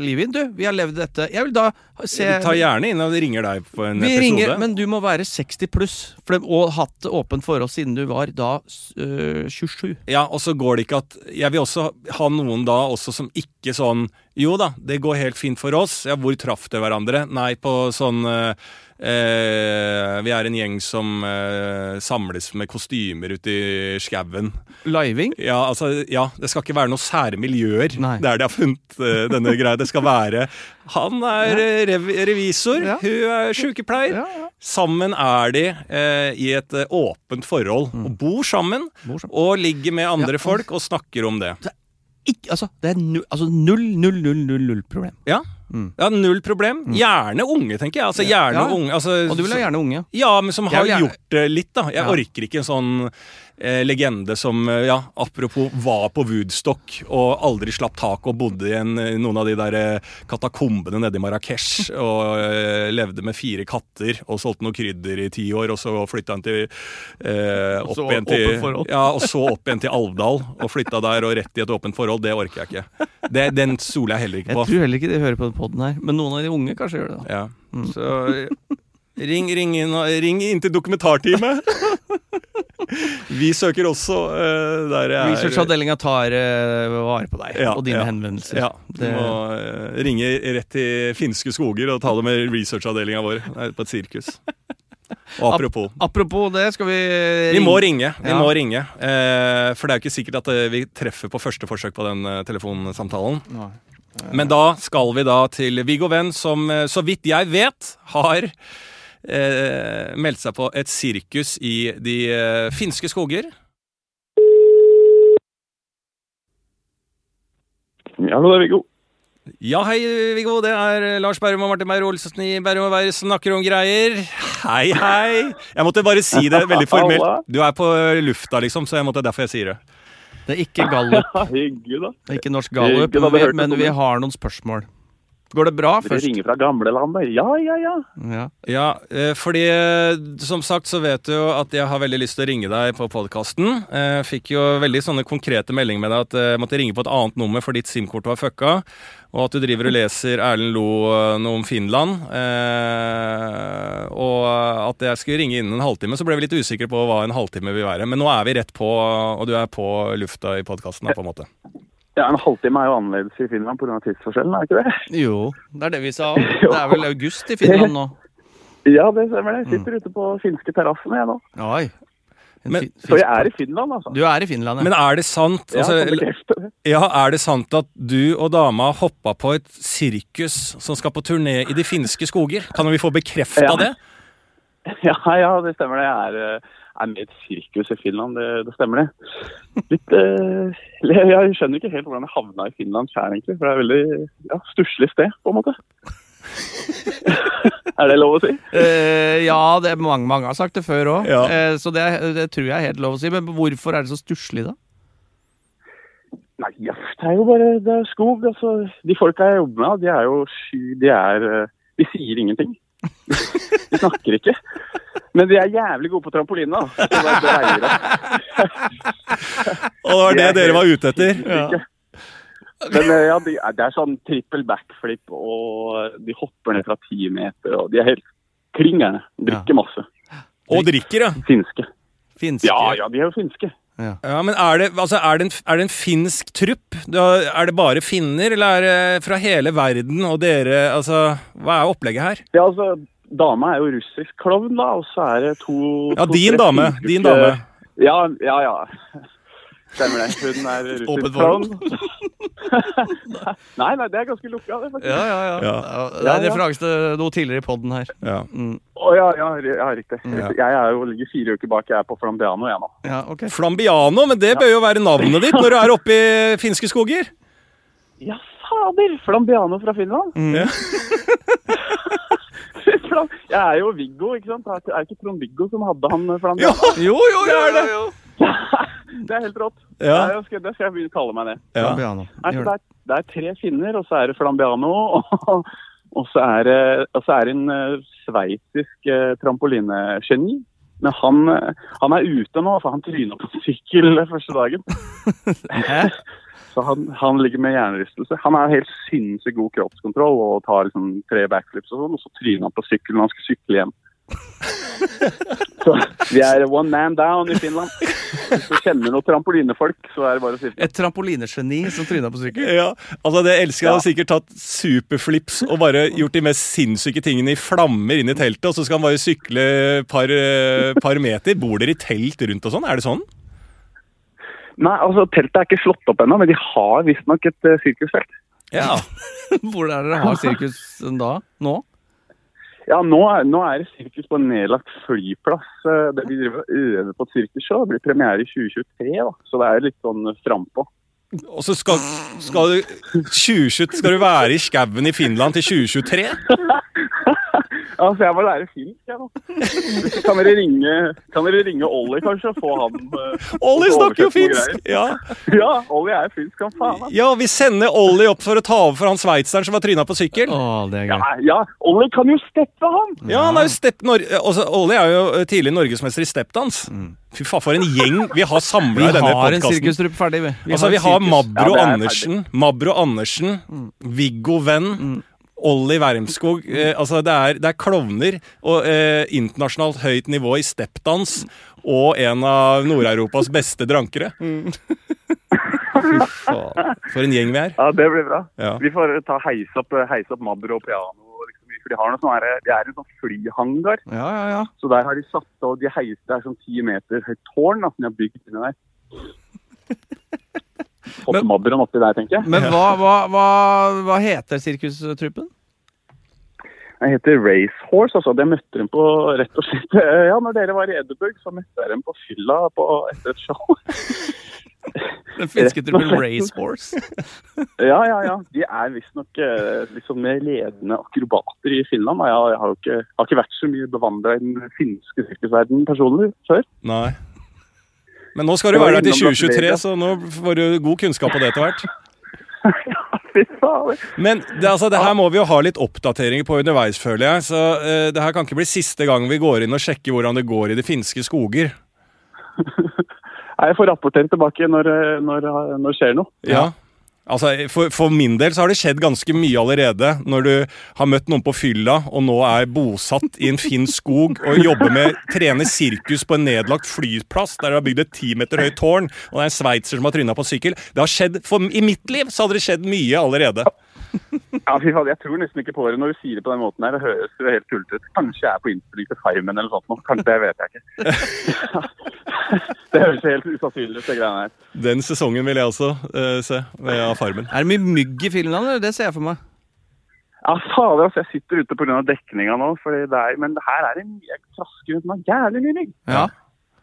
livet inn, du. Vi har levd dette. Jeg vil da se Ta gjerne inn og ringer deg på en Vi episode. ringer, men du må være 60 pluss for det- og hatt det åpent for oss siden du var da øh, 27. Ja, og så går det ikke at Jeg vil også ha noen da også som ikke sånn Jo da, det går helt fint for oss. Ja, hvor traff dere hverandre? Nei, på sånn eh, Eh, vi er en gjeng som eh, samles med kostymer ute i skauen. Living? Ja, altså, ja, det skal ikke være noen sære miljøer Nei. der de har funnet eh, denne greia. Det skal være Han er eh, rev revisor, Ja. hun er sykepleier. Ja. Sammen er de eh, i et eh, åpent forhold og bor sammen. Bor sammen. Og ligger med andre folk og snakker om det. Ikke, altså, det er null, altså null, null, null, null, null problem. Ja, Mm. ja null problem. Gjerne unge, tenker jeg. Altså, gjerne Ja. unge altså, Og du vil ha gjerne unge. Ja, men som har gjerne- gjort det litt, da. Jeg Ja. orker ikke en sånn eh, legende som, eh, ja, apropos var på Woodstock og aldri slapp tak og bodde i en, eh, noen av de der eh, katakombene nede i Marrakech *laughs* og eh, levde med fire katter og solgte noe krydder i ti år, og så flytta han til eh, opp igjen til. Ja, og så opp igjen til Alvdal og flytta der og rett i et åpent forhold. Det orker jeg ikke. Det, den stoler jeg heller ikke på. Jeg tror heller ikke de hører på den poden her, men noen av de unge kanskje gjør det. da. Ja. Så ring, ring, inn, ring inn til dokumentarteamet. *laughs* Vi søker også uh, der jeg Researchavdelinga tar uh, vare på deg Ja, og dine ja. henvendelser. Ja, du må uh, ringe rett til finske skoger og ta det med researchavdelinga vår på et sirkus. Og apropos. Apropos det, skal vi Vi må ringe. vi Ja. må ringe eh, For det er jo ikke sikkert at vi treffer på første forsøk på den telefonsamtalen. Nei. Men da skal vi da til Viggo Venn, som så vidt jeg vet har eh, meldt seg på et sirkus i de eh, finske skoger. Ja, det er Viggo. Ja, hei, Viggo. Det er eh, Lars Berrum og Martin Beyer-Olsen i Berrum og Beyer snakker om greier. Hei, hei. Jeg måtte bare si det veldig *laughs* formelt. Du er på lufta, liksom, så jeg måtte derfor jeg sier det. Det er ikke Gallup. *laughs* Det er ikke norsk Gallup, men vi, har noen spørsmål. Går det bra Dere først? ringer fra gamlelandet. Ja, ja, ja. Ja. Ja, eh, fordi eh, som sagt så vet du jo at jeg har veldig lyst til å ringe deg på podkasten. Fikk jo veldig sånne konkrete meldinger med deg at eh, jeg måtte ringe på et annet nummer for ditt SIM-kort var fucka. Og at du driver og leser Erlend Lo eh, noe om Finland. eh, Og at jeg skulle ringe innen en halvtime. Så ble vi litt usikre på hva en halvtime vil være. Men nå er vi rett på, og du er på lufta i podkasten, på en måte. Ja. En halvtime er jo annerledes i Finland pga. tidsforskjellen, er det ikke det? Jo, det er det vi sa. *laughs* Det er vel august i Finland nå. Ja, det stemmer det. Jeg sitter ute på finske terrassen jeg nå. Oi. Men- Så jeg er i Finland, altså. Du er i Finland, ja. Men er det sant altså. Ja, Er det sant at du og dama hoppa på et sirkus som skal på turné i de finske skoger? Kan vi få bekrefta Ja. det? *laughs* Ja, ja, det stemmer det. Jeg er, eh, er med i et sirkus i Finland, det, det stemmer det. Litt, eh, jeg skjønner ikke helt hvordan jeg havna i Finland sjøl, egentlig. For det er et veldig ja, stusslig sted, på en måte. *laughs* er det lov å si? Eh, ja, det er mange, mange har sagt det før òg, Ja. eh, så det, det tror jeg er helt lov å si. Men hvorfor er det så stusslig, da? Nei, ja, det er jo bare det er skog. altså. De folka jeg jobber med, de er jo sky... De er eh, De sier ingenting. De snakker ikke. Men de er jævlig gode på trampoline, da. Så det det. *laughs* Og det var det dere var ute etter? Ja. Men eh, ja, de, det er sånn trippel backflip, og de hopper ned fra ti meter, og de er helt klingerne. Drikker masse. Og drikker, ja. Finske. Finske Ja, ja, de er jo finske. ja men er det, altså, er, det en, er det en finsk trupp? Er det bare finner, eller er det fra hele verden? Og dere, altså Hva er opplegget her? Ja, altså, Dama er jo russisk klovn, da, og så er det to Ja, to, din tre dame. Russiske, Din dame. Ja, ja, ja. Stemmer det. Hun er russisk klovn. *laughs* nei, nei, det er ganske lukka, det, faktisk. Ja, ja, ja. Ja. ja det er referanse til noe tidligere i poden her. Ja. Mm. Oh, ja, ja, ja, riktig. Ja. Jeg er jo ligger fire uker bak. Jeg er på Flambiano, jeg nå. Ja, okay. Flambiano, men det bør jo være navnet ditt når du er oppe i finske skoger? Ja, fader! Flambiano fra Finland. Mm. *laughs* *laughs* Ja. Jeg er jo Viggo, ikke sant? Er det ikke Trond-Viggo som hadde han eh, Ja! Flambiano? Jo, jo, Det jo, er det. jo, jo. *laughs* det er helt rått. Ja. Det, skal, det skal jeg begynne å kalle meg det. ja. Flambiano. Nei, det, er, det er tre finner, og så er det Flambiano. *laughs* Og, og, så, er det, og så er det en uh, sveitsisk uh, trampolinegeni. Men han, eh, han er ute nå, for han tryna på sykkel første dagen. *laughs* Så han, han ligger med hjernerystelse. Han har helt sinnssykt god kroppskontroll og tar liksom tre backflips og sånn, og så tryner han på sykkelen når han skal sykle hjem. *laughs* Så vi er one man down i Finland. Hvis du kjenner noen trampolinefolk, så er det bare å si. Et trampolinegeni som tryna på sykkel. Ja, altså det elsker jeg. Ja. Han har sikkert tatt superflips og bare gjort de mest sinnssyke tingene i flammer inn i teltet, og så skal han bare sykle et par, eh, par meter. Bor dere i telt rundt og sånn? Er det sånn? Nei, altså teltet er ikke slått opp ennå, men de har visstnok et uh, sirkusfelt. Ja. *laughs* Hvor er dere har sirkus da? Nå? Ja, nå er, nå er det sirkus på en nedlagt flyplass. Eh, det Vi driver og øver på et sirkusshow. Det blir premiere i 2023, da. så det er litt sånn frampå. Og så skal, skal, du, 20, skal du være i skauen i Finland til 2023? *laughs* Altså, jeg må lære finsk, jeg nå. *laughs* Kan dere ringe, kan dere ringe Olli, kanskje, og få han uh, Olli snakker jo finsk! Ja. *laughs* Ja, Olli er finsk han faen. han. ja, vi sender Olli opp for å ta over for han sveitseren som var tryna på sykkel. Åh, det er gøy. Ja, ja, Olli kan jo steppe han! Ja, han er jo stepp... Nor også, Ollie er jo tidlig tidligere norgesmester i stepdans. Fy faen, for en gjeng vi har Vi samla i denne har en sirkustrupp ferdig, vi. Altså, vi har. Mabro Ja, er Andersen, Mabro Andersen, Viggo Venn, Olli Wermskog. Eh, altså, det er, det er klovner og eh, internasjonalt høyt nivå i steppdans. Og en av Nord-Europas beste drankere. Fy faen. For en gjeng vi er. Ja, det blir bra. Ja. Vi får ta heise opp, heise opp Madro og piano. Liksom, for de har noe sånn her, det er en sånn flyhangar. Ja, ja, ja. Så der har de satt og de heiste, det er sånn ti meter høyt tårn da, som de har bygd inni der. Fått Men- oppi der, tenker jeg. Men hva, hva, hva, hva heter sirkustruppen? Jeg heter Racehorse, altså. Jeg møtte dem på rett og slett *laughs* Ja, når dere var i Edinburgh, så møtte jeg dem på fylla på, etter et show. *laughs* Den finske truppen. Racehorse. *laughs* Ja, ja, ja. De er visstnok liksom ledende akrobater i Finland. og Jeg, har- jeg har jo ikke, har ikke vært så mye bevandra i den finske sirkusverdenen personlig før. Nei. Men nå skal du være der til 2023, så nå får du god kunnskap på det etter hvert. *laughs* Men det, altså, det her må vi jo ha litt oppdateringer på underveis, føler jeg. Så uh, det her kan ikke bli siste gang vi går inn og sjekker hvordan det går i de finske skoger. *laughs* Nei, Jeg får rapportere tilbake når, eh, når, når det skjer noe. Ja. Altså, for, for min del så har det skjedd ganske mye allerede. Når du har møtt noen på fylla og nå er bosatt i en fin skog og jobber med trener sirkus på en nedlagt flyplass der de har bygd et ti meter høyt tårn, og det er en sveitser som har tryna på sykkel. Det har skjedd, for, I mitt liv så hadde det skjedd mye allerede. *laughs* Ja, fy faen, Jeg tror nesten ikke på det når du sier det på den måten her. Det høres jo helt tullete ut. Kanskje jeg er på innspilling til Farmen eller noe sånt. Kanskje, det vet jeg ikke. *laughs* det høres helt usannsynlig ut, de greiene her. Den sesongen vil jeg også uh, se ved av Farmen. Er det mye mygg i Finland? eller? Det ser jeg for meg. Ja, fader, altså. Jeg sitter ute pga. dekninga nå. Fordi det er, men her er det mye trasker rundt meg. Jævlig mye mygg. Ja,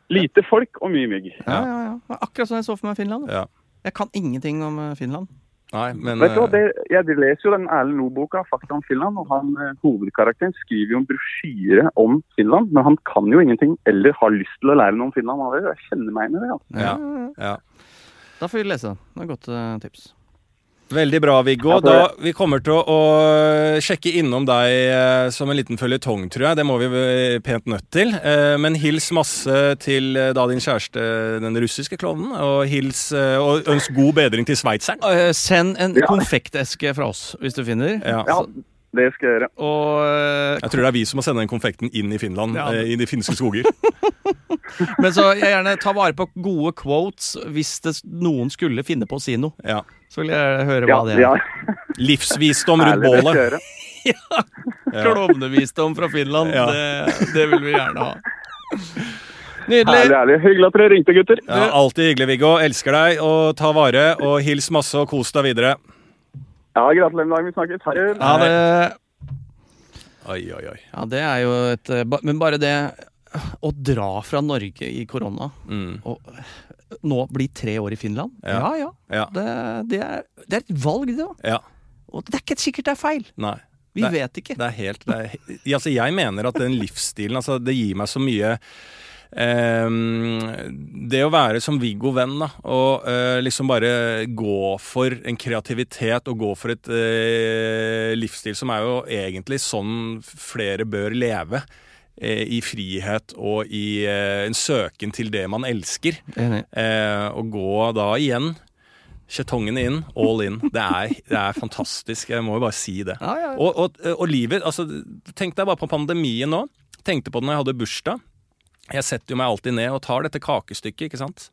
Lite folk og mye mygg. ja, ja. ja. Akkurat som jeg så for meg Finland. Ja. Jeg kan ingenting om eh, Finland. Nei, men Vet du hva, eh, det, Jeg leser jo den Erlend Loe-boka, 'Fakta om Finland'. og han, eh, Hovedkarakteren skriver jo en brosjyre om Finland, men han kan jo ingenting eller har lyst til å lære noe om Finland. Jeg kjenner meg inn i det. altså. ja, ja. Da får vi lese. den. Det er et godt eh, tips. Veldig bra, Viggo. Da, vi kommer til å, å sjekke innom deg eh, som en liten føljetong, tror jeg. Det må vi eh, pent nødt til. Eh, men hils masse til eh, da din kjæreste, den russiske klovnen. Og hils eh, og ønsk god bedring til sveitseren. Eh, send en Ja. konfekteske fra oss, hvis du finner. Ja. Det skal jeg gjøre. Og, eh, Jeg tror det er vi som må sende den konfekten inn i Finland, Ja. eh, i de finske skoger. *laughs* men så jeg gjerne ta vare på gode quotes hvis det, noen skulle finne på å si noe. Ja. Så vil jeg høre Ja, hva det er. ja, *laughs* Livsvisdom rundt herlig, bålet. *laughs* Ja. Klovnevisdom fra Finland, Ja. det, det vil vi gjerne ha. Herlig, Nydelig. herlig. Hyggelig at dere ringte, gutter. Ja, alltid hyggelig, Viggo. Elsker deg. Og ta vare, og hils masse og kos deg videre. Ja, Gratulerer med dagen. Vi snakkes. Ha det. Ja, det, Oi, oi, oi. ja, det er jo et eh, Men bare det å dra fra Norge i korona Mm. og nå bli tre år i Finland Ja. Ja ja. Ja. Det, det, er, det er et valg, det òg. ja. Og det er ikke sikkert det er feil. Nei. Vi det, vet ikke. Det er helt det er, altså Jeg mener at den livsstilen altså Det gir meg så mye Det å være som Viggo Venn, da, og eh, liksom bare gå for en kreativitet og gå for et eh, livsstil som er jo egentlig sånn flere bør leve. eh, I frihet og i en søken til det man elsker. Enig. Eh, og gå da igjen Kjetongene inn, all in. Det er, det er fantastisk. Jeg må jo bare si det. Ja, ja. Og, og, og livet altså, Tenk deg bare på pandemien nå. tenkte på det når jeg hadde bursdag. Jeg setter jo meg alltid ned og tar dette kakestykket, ikke sant.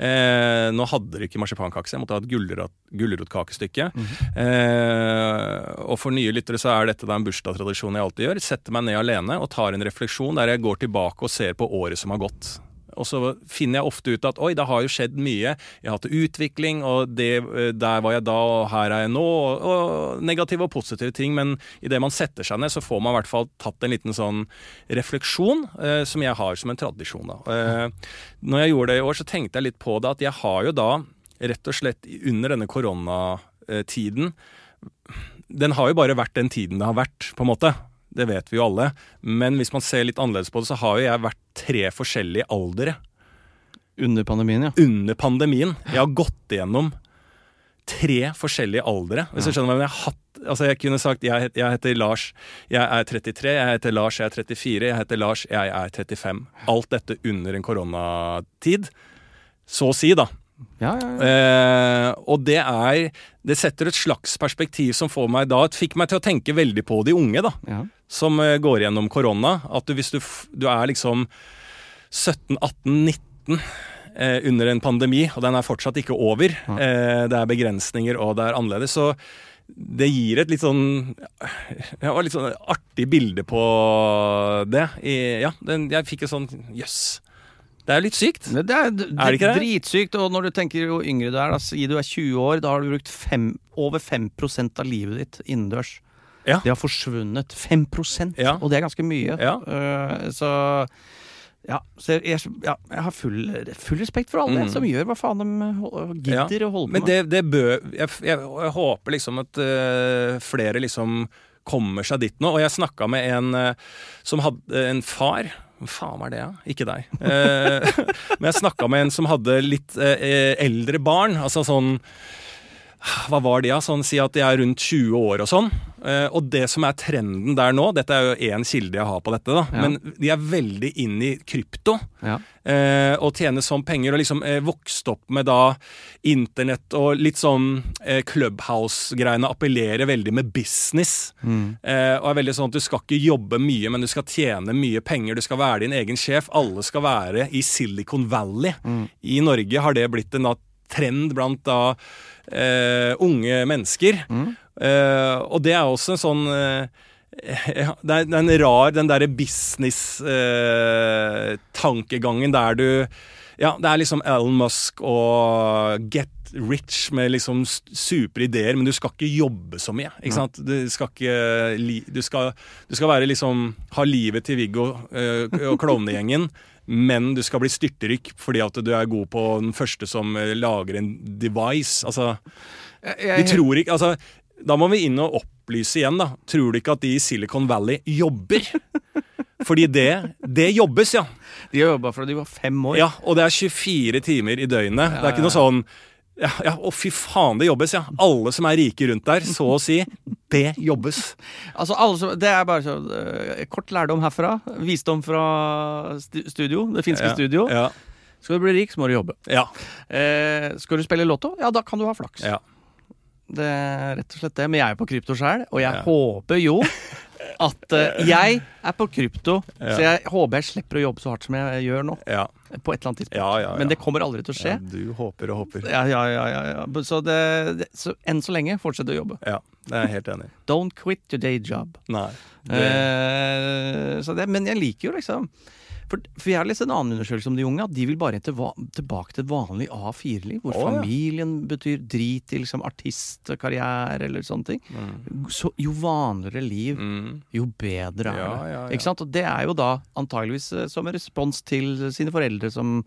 Eh, nå hadde dere ikke marsipankake, jeg måtte ha et gulrotkakestykke. Mm -hmm. eh, og for nye lyttere så er dette da en bursdagstradisjon jeg alltid gjør. Setter meg ned alene og tar en refleksjon der jeg går tilbake og ser på året som har gått. Og så finner jeg ofte ut at oi, det har jo skjedd mye. Jeg har hatt utvikling, og det, eh, der var jeg da, og her er jeg nå. Og, og negative og positive ting. Men idet man setter seg ned, så får man i hvert fall tatt en liten sånn refleksjon, eh, som jeg har som en tradisjon. da. Eh, når jeg gjorde det i år, så tenkte jeg litt på det at jeg har jo da rett og slett under denne koronatiden Den har jo bare vært den tiden det har vært, på en måte. Det vet vi jo alle. Men hvis man ser litt annerledes på det, så har jo jeg vært tre forskjellige aldere Under pandemien, ja. under pandemien. Jeg har gått igjennom tre forskjellige aldre. Hvis du skjønner hva jeg har hatt Altså Jeg kunne sagt jeg, jeg heter Lars, jeg er 33, jeg heter Lars, jeg er 34, jeg heter Lars, jeg er 35. Alt dette under en koronatid. Så å si, da. Ja, ja, ja. Eh, og det er Det setter et slags perspektiv som får meg da fikk meg til å tenke veldig på de unge, da. ja. Som eh, går gjennom korona. At du, hvis du, du er liksom 17, 18, 19 eh, under en pandemi, og den er fortsatt ikke over. Eh, det er begrensninger, og det er annerledes. Så det gir et litt sånn ja, litt sånn artig bilde på det. I, ja, den, jeg fikk et sånn Jøss. Det er jo litt sykt. Det er, det Er det ikke det? dritsykt. Og når du tenker jo yngre du er, da, si du er 20 år, da har du brukt fem, over 5% av livet ditt innendørs. Ja. Det har forsvunnet. 5 Ja. Og det er ganske mye. Ja. Uh, så ja, så jeg, ja, jeg har full, full respekt for alle Mm. som gjør hva faen de gidder å holde på Men det, det bør jeg, jeg, jeg håper liksom at uh, flere liksom kommer seg dit nå. Og jeg snakka med en uh, som hadde en far faen er det, ja? Ikke deg. Eh, *laughs* men jeg snakka med en som hadde litt eh, eldre barn. Altså sånn hva var de, da? Sånn, si at de er rundt 20 år og sånn. Eh, og det som er trenden der nå, dette er jo én kilde jeg har på dette, da, Ja. men de er veldig inn i krypto Ja. eh, og tjene sånn penger, og liksom eh, vokst opp med da internett og litt sånn Clubhouse-greiene appellerer veldig med business. Eh, og er veldig sånn at du skal ikke jobbe mye, men du skal tjene mye penger. Du skal være din egen sjef. Alle skal være i Silicon Valley. I Norge har det blitt en da, trend blant da eh, unge mennesker. Eh, og det er også en sånn eh, ja, det, er, er en rar den derre business-tankegangen der du Ja, det er liksom Elon Musk og Get Rich med liksom supre ideer, men du skal ikke jobbe så mye. Ikke sant? Du skal ikke du, skal, du skal være liksom Ha livet til Viggo og, og klovnegjengen. Men du skal bli styrtrik fordi at du er god på den første som eh, lager en device. Altså, de tror ikke altså, Da må vi inn og opplyse igjen, da. Tror du ikke at de i Silicon Valley jobber? *laughs* Fordi det, det jobbes, ja. De har jobba fra de var fem år. ja. Og det er 24 timer i døgnet. Det er ikke noe sånn ja, ja, Å, fy faen, det jobbes, ja. Alle som er rike rundt der, så å si. Det jobbes. Altså, som, det er bare så uh, Kort lærdom herfra. Visdom fra studio. Det finske Ja, studio. Ja. Skal du bli rik, så må du jobbe. Ja. Eh, skal du spille lotto? Ja, da kan du ha flaks. ja. Det er rett og slett det. Men jeg er på krypto sjøl, og jeg håper jo at uh, Jeg er på krypto, Ja. så jeg håper jeg slipper å jobbe så hardt som jeg gjør nå. ja. På et eller annet tidspunkt. Ja, ja, ja. Men det kommer aldri til å skje. du håper og håper. Ja, ja, ja, ja, ja. Så, det, det, så enn så lenge, fortsett å jobbe. Ja, det er jeg helt enig. Don't quit your day job. Nei. Det, Uh, så det, men jeg liker jo liksom for, for jeg har lest en annen undersøkelse om de unge, at de vil bare til, tilbake til et vanlig A4-liv. Hvor Å, ja. familien betyr drit i liksom artistkarriere eller sånne ting. Så jo vanligere liv, mm. jo bedre er Ja, det. Ikke sant? Og det er jo da antageligvis eh, som en respons til sine foreldre som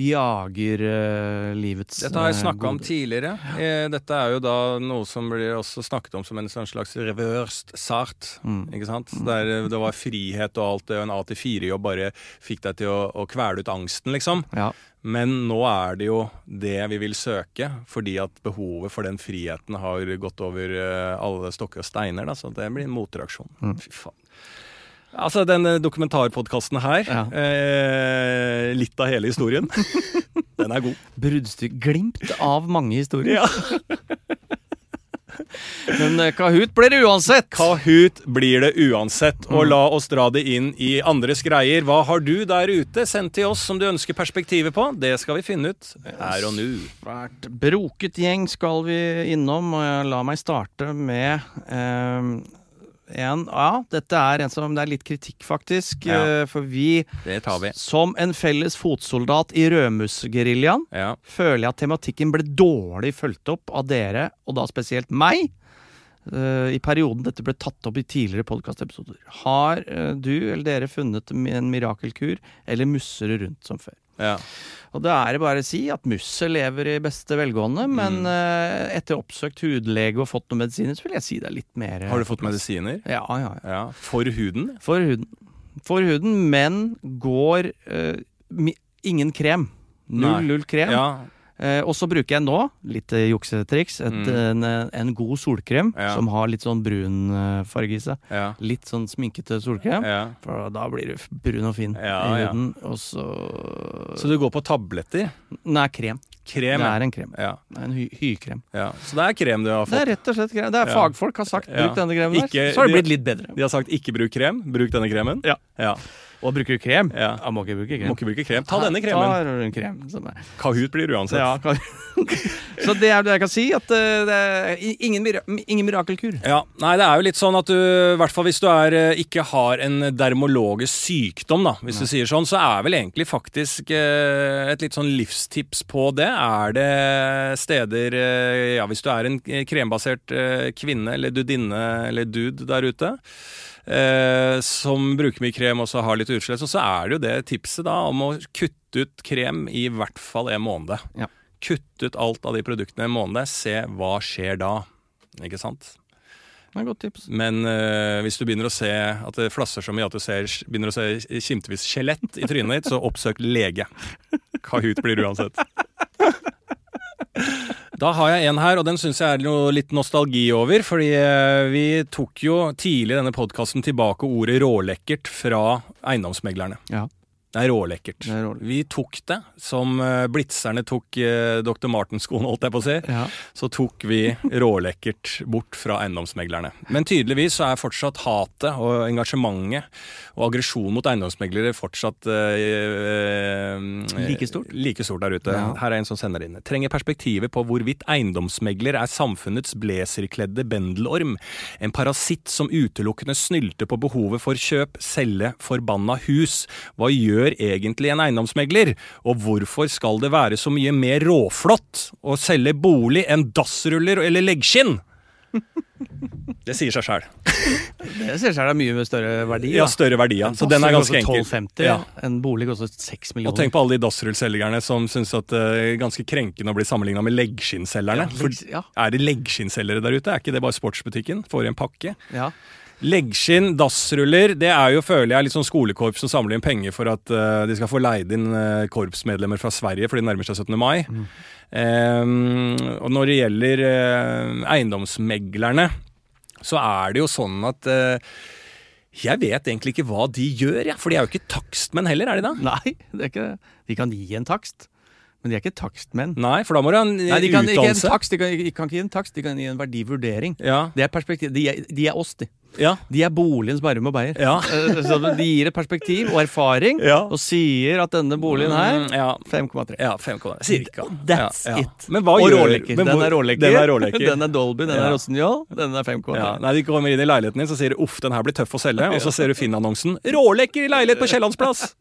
jager eh, livets Dette har jeg eh, snakka om tidligere. Eh, Dette er jo da noe som blir også snakket om som en sånn slags reversed sart. Mm. Ikke sant? Der eh, det var frihet og alt det, og en A-4-jobb bare fikk deg til å, å kvele ut angsten, liksom. Ja. Men nå er det jo det vi vil søke, fordi at behovet for den friheten har gått over eh, alle stokker og steiner. Da, så det blir en motreaksjon. Mm. Fy faen. Altså, denne dokumentarpodkasten her, Ja. eh, litt av hele historien, *laughs* den er god. Bruddstykke. Glimt av mange historier. Ja. *laughs* Men eh, Kahoot blir det uansett. Kahoot blir det uansett, og la oss dra det inn i andres greier. Hva har du der ute? sendt til oss som du ønsker perspektivet på. Det skal vi finne ut her og nå. Svært broket gjeng skal vi innom, og jeg la meg starte med eh, en Ja, dette er en som det er litt kritikk, faktisk. Ja. eh, For vi, vi. som en felles fotsoldat i Rødmusgeriljaen, Ja. føler jeg at tematikken ble dårlig fulgt opp av dere, og da spesielt meg. eh, I perioden dette ble tatt opp i tidligere podkastepisoder. Har eh, du eller dere funnet en mirakelkur, eller musser rundt som før? Ja. Og da er det bare å si at musset lever i beste velgående, Mm. men eh, etter oppsøkt hudlege og fått noen medisiner, så vil jeg si det er litt mer Har du fått medisiner? Ja, ja, ja. Ja. For huden? For huden. For huden, men går uh, ingen krem. Null, null krem. Ja. Eh, og så bruker jeg nå, litt eh, juksetriks, et, Mm. en, en god solkrem Ja. som har litt sånn brun eh, farge i seg. Ja. Litt sånn sminkete solkrem. ja. For da blir du brun og fin Ja, i ja. huden. Og så Så du går på tabletter? Nei, krem. Krem? Det er en krem. Ja. Det er en hy hykrem. ja. Så det er krem du har Det er rett og slett krem. Det er Ja. fagfolk har sagt Ja. bruk denne kremen Ikke- der. Så har det blitt litt bedre. De har sagt ikke bruk krem, bruk denne kremen. Ja. Og bruker du krem? Ja. Jeg må ikke bruke krem. Må ikke bruke krem. Ta denne kremen. Krem. Er. Kahoot blir det uansett. Ja, ka *laughs* Så det er det jeg kan si. At eh, det er ingen, mir ingen mirakelkur. Ja, nei det er jo litt sånn at du, i hvert fall hvis du er, eh, ikke har en dermologisk sykdom, da, hvis du sier sånn, så er vel egentlig faktisk eh, et litt sånn livstips på det. Er det steder, ja hvis du er en krembasert kvinne eller dudinne eller dude der ute, eh, som bruker mye krem og så har litt utslett, Og så er det jo det tipset da om å kutte ut krem i hvert fall en måned. Ja. Kutte ut alt av de produktene en måned, se hva skjer da. Ikke sant? Det er godt tips. Men eh, hvis du begynner å se at det flasser så mye at du ser, begynner å se kimtevis skjelett i trynet ditt, så oppsøk lege. Kahoot blir det uansett. *laughs* Da har jeg en her, og den syns jeg er noe litt nostalgi over. Fordi eh, vi tok jo tidlig i denne podkasten tilbake ordet rålekkert fra eiendomsmeglerne. Ja. Det er rålekkert. Det er rålekkert. Vi tok det som blitserne blitzerne tok uh, Dr. Martens-skoen, holdt jeg på å si Ja. så tok vi rålekkert bort fra eiendomsmeglerne. Men tydeligvis så er fortsatt hatet og engasjementet og aggresjon mot eiendomsmeglere fortsatt eh, eh, Like stort? Like stort der ute. Ja. Her er en som sender inn. Trenger perspektivet på hvorvidt eiendomsmegler er samfunnets blazerkledde bendelorm. En parasitt som utelukkende snylter på behovet for kjøp, selge forbanna hus. Hva gjør egentlig en eiendomsmegler? Og hvorfor skal det være så mye mer råflott å selge bolig enn dassruller eller leggskinn? *laughs* Det sier seg sjøl. Det sier seg det er mye med større verdi. Ja, større verdi, ja. Så den er ganske enkel. 1250. Ja. En bolig koster 6 millioner. Og tenk på alle de dassrullselgerne som syns at det er ganske krenkende å bli sammenligna med leggskinnselgerne. Ja, For ja. er det leggskinnselgere der ute? Er ikke det bare sportsbutikken? Får i en pakke? ja. Leggskinn, dassruller, det er jo, føler jeg, litt sånn skolekorps som samler inn penger for at uh, de skal få leid inn uh, korpsmedlemmer fra Sverige, for de nærmer seg 17. mai. Ehm, og når det gjelder uh, eiendomsmeglerne, så er det jo sånn at jeg vet egentlig ikke hva de gjør, ja, for de er jo ikke takstmenn heller, er de da? Nei, det er ikke det. De kan gi en takst, men de er ikke takstmenn. Nei, for da må du ha en Nei, de kan ikke en utdannelse. takst, de kan, de kan ikke gi en takst, de kan gi en verdivurdering. Ja, Det er perspektiv. De er, de er oss, de. Ja, De er boligens Bærum og Beyer. ja. Eh, Så de gir et perspektiv og erfaring, Ja. og sier at denne boligen her Mm, ja. 5,3. Ja, 5,3. Cirka. That's it. Men hva og gjør råleker. men Den er råleker. Den er råleker. *laughs* Den er Dolby, den er Rossignol, den er 5,3. Ja, nei, De kommer inn i leiligheten din så sier de, uff, den her blir tøff å selge. Og så ser du Finn-annonsen. Rålekker leilighet på Kiellandsplass!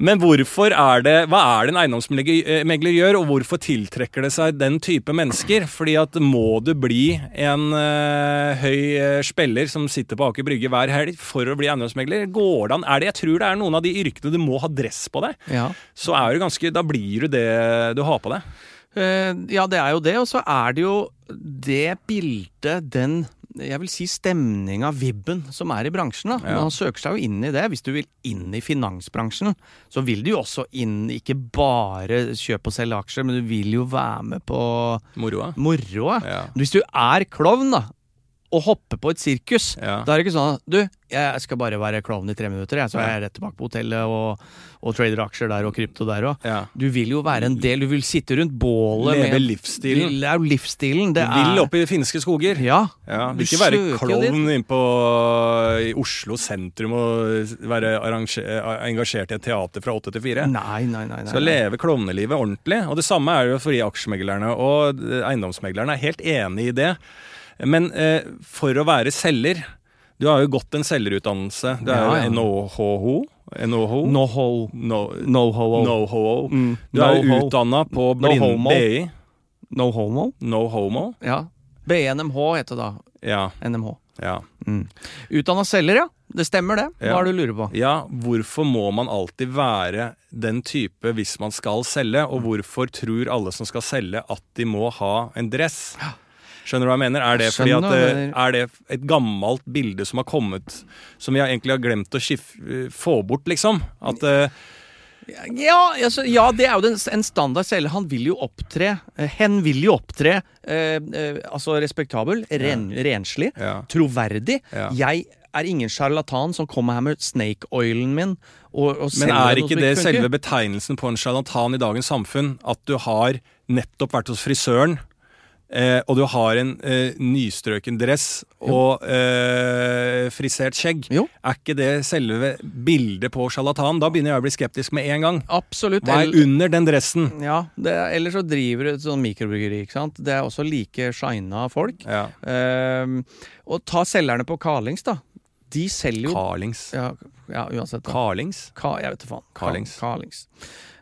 Men hvorfor er det, hva er det en eiendomsmegler gjør, og hvorfor tiltrekker det seg den type mennesker? Fordi at må du bli en eh, høy eh, spiller som sitter på Aker Brygge hver helg for å bli eiendomsmegler? Går det an? Er det, jeg tror det er noen av de yrkene du må ha dress på deg. Ja. Så er du ganske, da blir du det du har på deg. Uh, ja, det er jo det, og så er det jo det bildet, den jeg vil si stemninga, vibben, som er i bransjen. da. Ja. Man søker seg jo inn i det. Hvis du vil inn i finansbransjen, så vil du jo også inn ikke bare kjøpe og selge aksjer, men du vil jo være med på Moroa. moroa. Ja. Hvis du er klovn, da, å hoppe på et sirkus. Ja. Da er det ikke sånn at du, jeg skal bare være klovn i tre minutter, jeg, så er jeg rett tilbake på hotellet og, og trader aksjer der og krypto der òg. Ja. Du vil jo være en del, du vil sitte rundt bålet Leve med livsstilen. Det er jo livsstilen. Det Du vil er opp i finske skoger. Ja. Ja, Du Vil ikke være klovn inn på, i Oslo sentrum og være engasjert i et teater fra åtte til fire. Nei, nei, nei. nei, Skal leve klovnelivet ordentlig. Og det samme er det jo fordi aksjemeglerne og eiendomsmeglerne er helt enig i det. Men eh, for å være selger Du har jo gått en selgerutdannelse. Du er Ja, ja. jo NOHO. NoHo. No-ho. Mm. Du er jo utdanna på blind. BI. No homo? No homo. Ja. BNMH heter det da. Ja. NMH. ja. Mm. Utdanna selger, ja. Det stemmer, det. Hva Ja. er det du lurer på? Ja, hvorfor må man alltid være den type hvis man skal selge, og hvorfor tror alle som skal selge at de må ha en dress? Skjønner du hva jeg mener? Er det, fordi at, eh, er det et gammelt bilde som har kommet, som vi egentlig har glemt å få bort, liksom? At eh, Ja, altså, ja, det er jo en standard selger. Han vil jo opptre eh, Hen vil jo opptre eh, eh, altså respektabel, ren, renslig, Ja. troverdig. Ja. Jeg er ingen sjarlatan som kommer her med snake oilen min og, og Men er ikke det selve betegnelsen på en sjarlatan i dagens samfunn? At du har nettopp vært hos frisøren, eh, og du har en eh, nystrøken dress og eh, frisert skjegg? Jo. Er ikke det selve bildet på sjarlatan? Da begynner jeg å bli skeptisk med en gang. Absolutt. Hva er under den dressen? Ja, det er, eller så driver du et sånn mikrobryggeri, ikke sant. Det er også like shina folk. Ja. Ehm, og ta selgerne på Carlings, da. De selger jo Carlings. ja, ja, uansett. Da. Carlings? Ka, jeg vet da faen. Carlings. Carlings.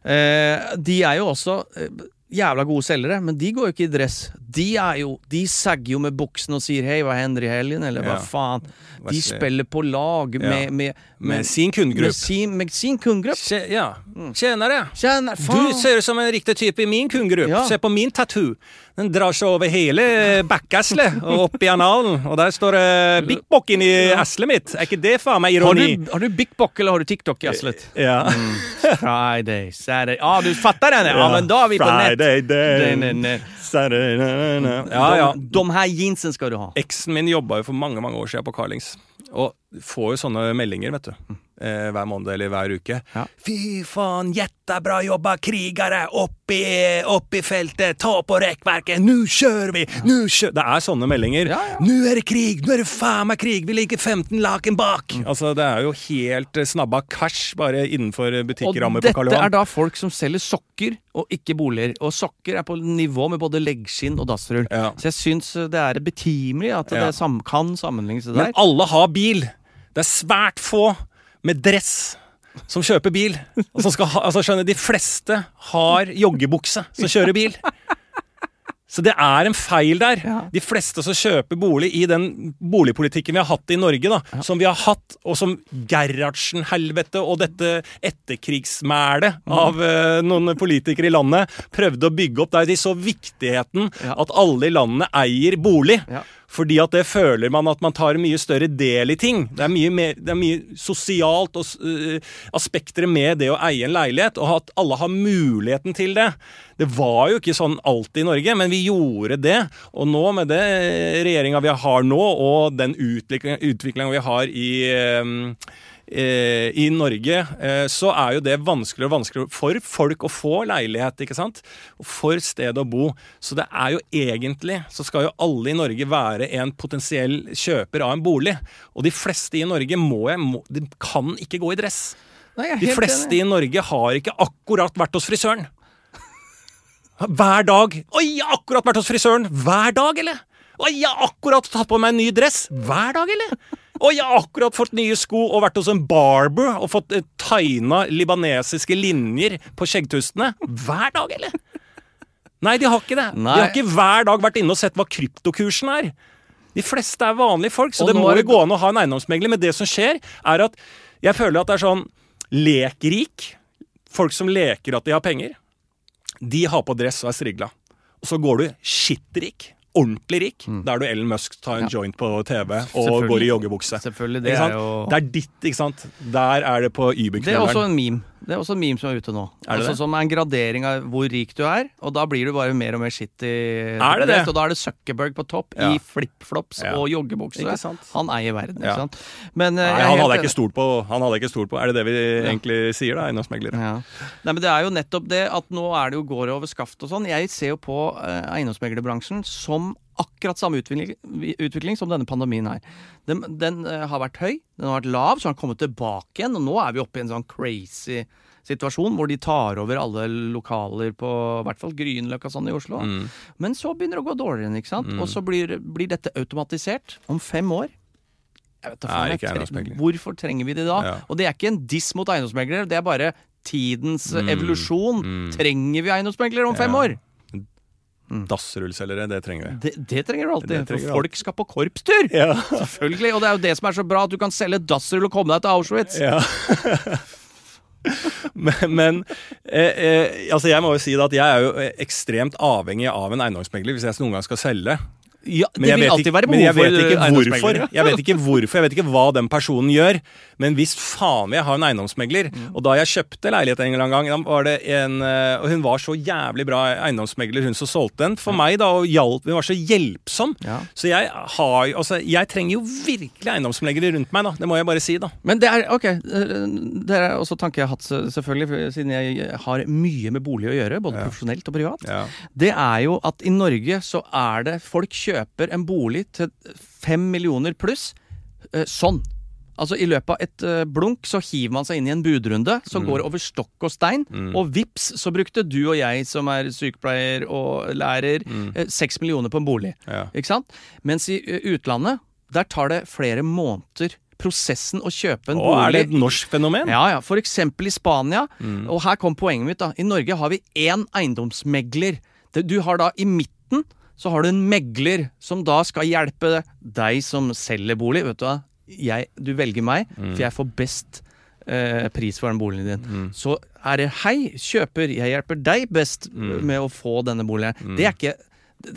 Eh, de er jo også eh, jævla gode selgere, men de går jo ikke i dress. De er jo De sagger jo med buksene og sier 'hei, hva hender i helgen', eller hva Ja. faen. De spiller på lag med, Ja. med, Med sin med sin, med sin kundegruppe. Tje- Ja. Tjenere! Tjener! Du ser ut som en riktig type i min kundegruppe. Ja. Se på min tattoo. Den drar seg over hele bakkeslet og opp i analen. Og der står det Big Bock inni eslet mitt. Er ikke det faen meg Har du, har du Big Bock eller har du TikTok, i aslet? Ja. Friday, Saturday Ja, du fattar den? Ja, men da er vi på nett. Friday day. Saturday. Ja, ja. De, de her jeansen skal du ha. Eksen min jobba jo for mange mange år siden på Carlings. Og får jo sånne meldinger, vet du. Eh, hver måned eller hver uke. Ja. Fy faen, jättebra jobba krigere! Opp i, opp i feltet, ta på rekkverket, nu kjører vi! Nu kjører Det er sånne meldinger. Ja, ja. Nu er det krig! Nu er det faen meg krig! Vi ligger 15 laken bak! Altså, det er jo helt eh, snabba cash bare innenfor Og butikkrammer på Karl dette er da folk som selger sokker, og ikke boliger. Og sokker er på nivå med både leggskinn og dassrull. Ja. Så jeg syns det er betimelig at Ja. det sam kan sammenlignes det Men alle har bil. Det er svært få med dress som kjøper bil. Og som skal ha, altså skjønner, De fleste har joggebukse som kjører bil. Så det er en feil der. Ja. De fleste som kjøper bolig i den boligpolitikken vi har hatt i Norge, da, som vi har hatt, og som Gerhardsen-helvete og dette etterkrigsmælet Mm. av uh, noen politikere i landet prøvde å bygge opp, der de så viktigheten Ja. at alle i landet eier bolig. Fordi at det føler man at man tar mye større del i ting. Det er mye, mer, det er mye sosialt og uh, aspekter med det å eie en leilighet, og at alle har muligheten til det. Det var jo ikke sånn alltid i Norge, men vi gjorde det. Og nå med det regjeringa vi har nå, og den utviklinga vi har i eh, eh, i Norge, eh, så er jo det vanskeligere og vanskeligere for folk å få leilighet, ikke sant? For sted å bo. Så det er jo egentlig, så skal jo alle i Norge være en potensiell kjøper av en bolig. Og de fleste i Norge må, må de kan ikke gå i dress. Nei, De fleste enig. i Norge har ikke akkurat vært hos frisøren. Hver dag. Oi, jeg har akkurat vært hos frisøren. Hver dag, eller? Oi, jeg har akkurat tatt på meg en ny dress. Hver dag, eller? Oi, jeg har akkurat fått nye sko og vært hos en barber og fått eh, tegna libanesiske linjer på skjeggtustene. Hver dag, eller? Nei, de har ikke det. Nei. De har ikke hver dag vært inne og sett hva kryptokursen er. De fleste er vanlige folk, så Og det må jo gå an å ha en eiendomsmegler. Men det som skjer, er at jeg føler at det er sånn lekrik. Folk som leker at de har penger. De har på dress og er strigla. Og så går du skittrik. Ordentlig rik. Da er du Ellen Musk, tar en Mm. Ja. joint på TV og går i joggebukse. Selvfølgelig, det er jo Det er ditt, ikke sant. Der er det på Det er også en meme. Det er også en meme som er ute nå. Er det altså, det? Som er en gradering av hvor rik du er, og da blir du bare mer og mer shitty. Er det det? Og da er det Zuckerberg på topp Ja. i flipflops Ja. og joggebukse. Han eier verden, ikke Ja. sant. Men eh, Nei, han hadde ikke stort på. Han hadde jeg ikke stolt på. Er det det vi egentlig sier, da, eiendomsmeglere? Ja. Nei, men Det er jo nettopp det at nå er det jo går over skaft og sånn. Jeg ser jo på eh, eiendomsmeglerbransjen som akkurat samme utvikling, utvikling som denne pandemien her. Den, den eh, har vært høy, den har vært lav, så har den kommet tilbake igjen. Og nå er vi oppe i en sånn crazy situasjon hvor de tar over alle lokaler på i hvert fall Grünerløkka sånn i Oslo. Mm. Men så begynner det å gå dårligere igjen, ikke sant. Og så blir, blir dette automatisert om fem år. Jeg vet Nei. Hvorfor trenger vi det da? Ja. Og det er ikke en diss mot eiendomsmeglere, det er bare tidens mm. evolusjon. Mm. Trenger vi eiendomsmeglere om fem Ja. År? Dassrullselgere, det trenger vi. Det, det trenger du alltid. Det trenger for folk folk skal på korpstur! Ja. Selvfølgelig. Og det er jo det som er så bra, at du kan selge dassrull og komme deg til Auschwitz. Ja. *laughs* men men eh, eh, altså jeg må jo si det at jeg er jo eh, ekstremt avhengig av en eiendomsmegler hvis jeg noen gang skal selge. Ja, det vil vet alltid være behov for eiendomsmegler. Jeg vet ikke hvorfor, jeg vet ikke hva den personen gjør. Men hvis faen vil jeg ha en eiendomsmegler Mm. Og da jeg kjøpte leilighet en gang, var det en eh, Og hun var så jævlig bra eiendomsmegler, hun som solgte den. For meg, da, og hjalp Hun var så hjelpsom. Ja. Så jeg har Altså, jeg trenger jo virkelig eiendomsmeglere rundt meg, da. Det må jeg bare si, da. Men det er ok, det er også tanke jeg har hatt, selvfølgelig, siden jeg har mye med bolig å gjøre, både profesjonelt og privat. Ja. Det er jo at i Norge så er det Folk kjøper en bolig til fem millioner pluss. eh, Sånn. Altså I løpet av et eh, blunk så hiver man seg inn i en budrunde som går over stokk og stein. Og vips så brukte du og jeg som er sykepleier og lærer, seks mm. millioner på en bolig. Ja. Ikke sant? Mens i eh, utlandet, der tar det flere måneder. Prosessen å kjøpe en Og er det et norsk fenomen? ja, ja. For eksempel i Spania. Og her kom poenget mitt. da I Norge har vi én eiendomsmegler. Du har da i midten så har du en megler som da skal hjelpe deg som selger bolig. Vet du hva? Jeg, du velger meg, for jeg får best eh, pris for den boligen din. Så er det hei, kjøper, jeg hjelper deg best med å få denne boligen. Det er ikke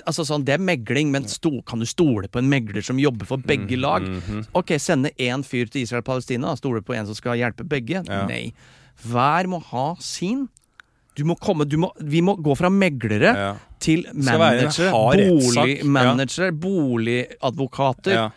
Altså sånn, Det er megling, men sto, kan du stole på en megler som jobber for begge lag? Ok, sende én fyr til Israel-Palestina, stole på en som skal hjelpe begge? Ja. Nei. Hver må ha sin. Du må komme, du må, vi må gå fra meglere Ja. til hard rettssak. boligadvokater. Ja.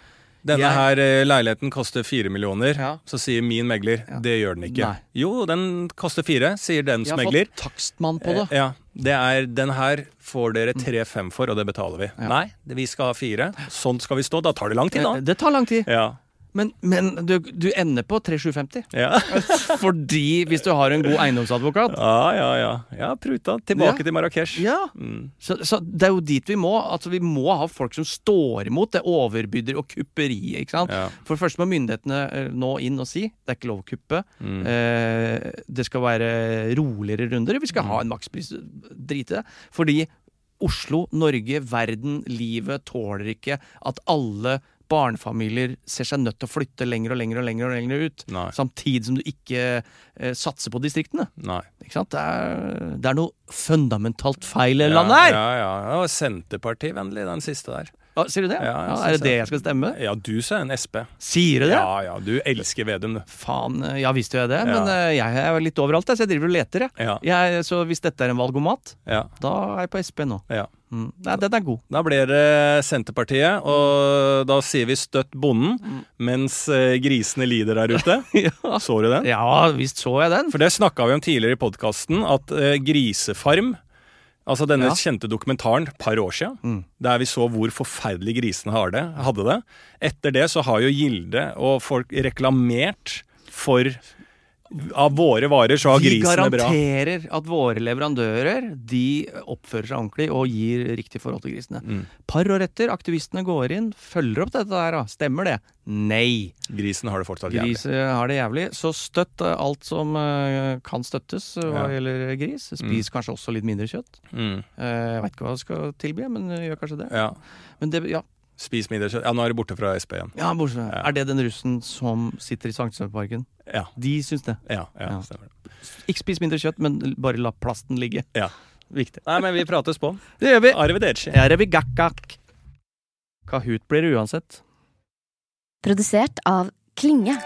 Denne Jeg- her eh, leiligheten koster fire millioner. Ja. Så sier min megler det gjør den ikke. Nei. Jo, den koster fire, sier dens Vi Jeg har megler. fått takstmann på det. Eh, Ja, det er Den her får dere tre-fem for, og det betaler vi. Ja. Nei, vi skal ha fire. Sånn skal vi stå. Da tar det lang tid, da. Eh, Det tar lang tid. Ja. Men, men du, du ender på 3750. Ja, *laughs* Fordi hvis du har en god eiendomsadvokat ja, ja. ja. ja pruta. Tilbake Ja. til Marrakech. Ja, Mm. så, så det er jo dit vi må. Altså Vi må ha folk som står imot det overbydder og kupperiet. ikke sant? Ja. For først må myndighetene eh, nå inn og si det er ikke lov å kuppe. Mm. Eh, det skal være roligere runder. Vi skal ha en makspris. Drit i det. Fordi Oslo, Norge, verden, livet tåler ikke at alle barnefamilier ser seg nødt til å flytte lenger og lenger og lenger, og lenger ut. Nei. Samtidig som du ikke eh, satser på distriktene. Nei. Ikke sant? Det er, det er noe fundamentalt feil i Ja, landet her! Ja, ja. Det var Senterpartivennlig, den siste der. Ah, sier du det? Ja, Ja, er det det jeg skal stemme? Ja, du sa en Sp. Sier du det? Ja, ja. Du elsker Vedum, du. Faen, eh, ja visst gjør jeg det, men uh, jeg er litt overalt, så jeg driver og leter, jeg. Ja. jeg. Så hvis dette er en valgomat, ja. da er jeg på Sp nå. ja. Mm. Nei, den er god. Da blir det Senterpartiet, og da sier vi 'støtt bonden', mens eh, grisene lider der ute. *laughs* ja. Så du den? ja, visst så jeg den. For det snakka vi om tidligere i podkasten, at Grisefarm Altså denne Ja. kjente dokumentaren par år siden, Mm. der vi så hvor forferdelig grisene har det, hadde det. Etter det så har jo Gilde og folk reklamert for Av våre varer så har Vi grisene bra. garanterer at våre leverandører de oppfører seg ordentlig og gir riktig forhold til grisene. Mm. Par år etter, aktivistene går inn, følger opp dette der, da. Stemmer det? Nei. Grisen har det fortsatt jævlig. Gris eh, har det jævlig. Så støtt eh, alt som uh, kan støttes eh, hva Ja. gjelder gris. Spis kanskje også litt mindre kjøtt. Mm. Uh, jeg veit ikke hva jeg skal tilby, men gjør kanskje det. Ja. Men det, ja. Spis mindre kjøtt. Ja, nå er du borte fra Sp igjen. ja, borte fra Ja. Er det den russen som sitter i Sankthansparken? Ja. De syns det. Ja, ja, Ja. stemmer det. Ikke spis mindre kjøtt, men bare la plasten ligge. Ja. Viktig. Nei, men vi prates på. Det gjør vi. Arrivederci. Er. Kahoot blir det uansett. Produsert av Klinge.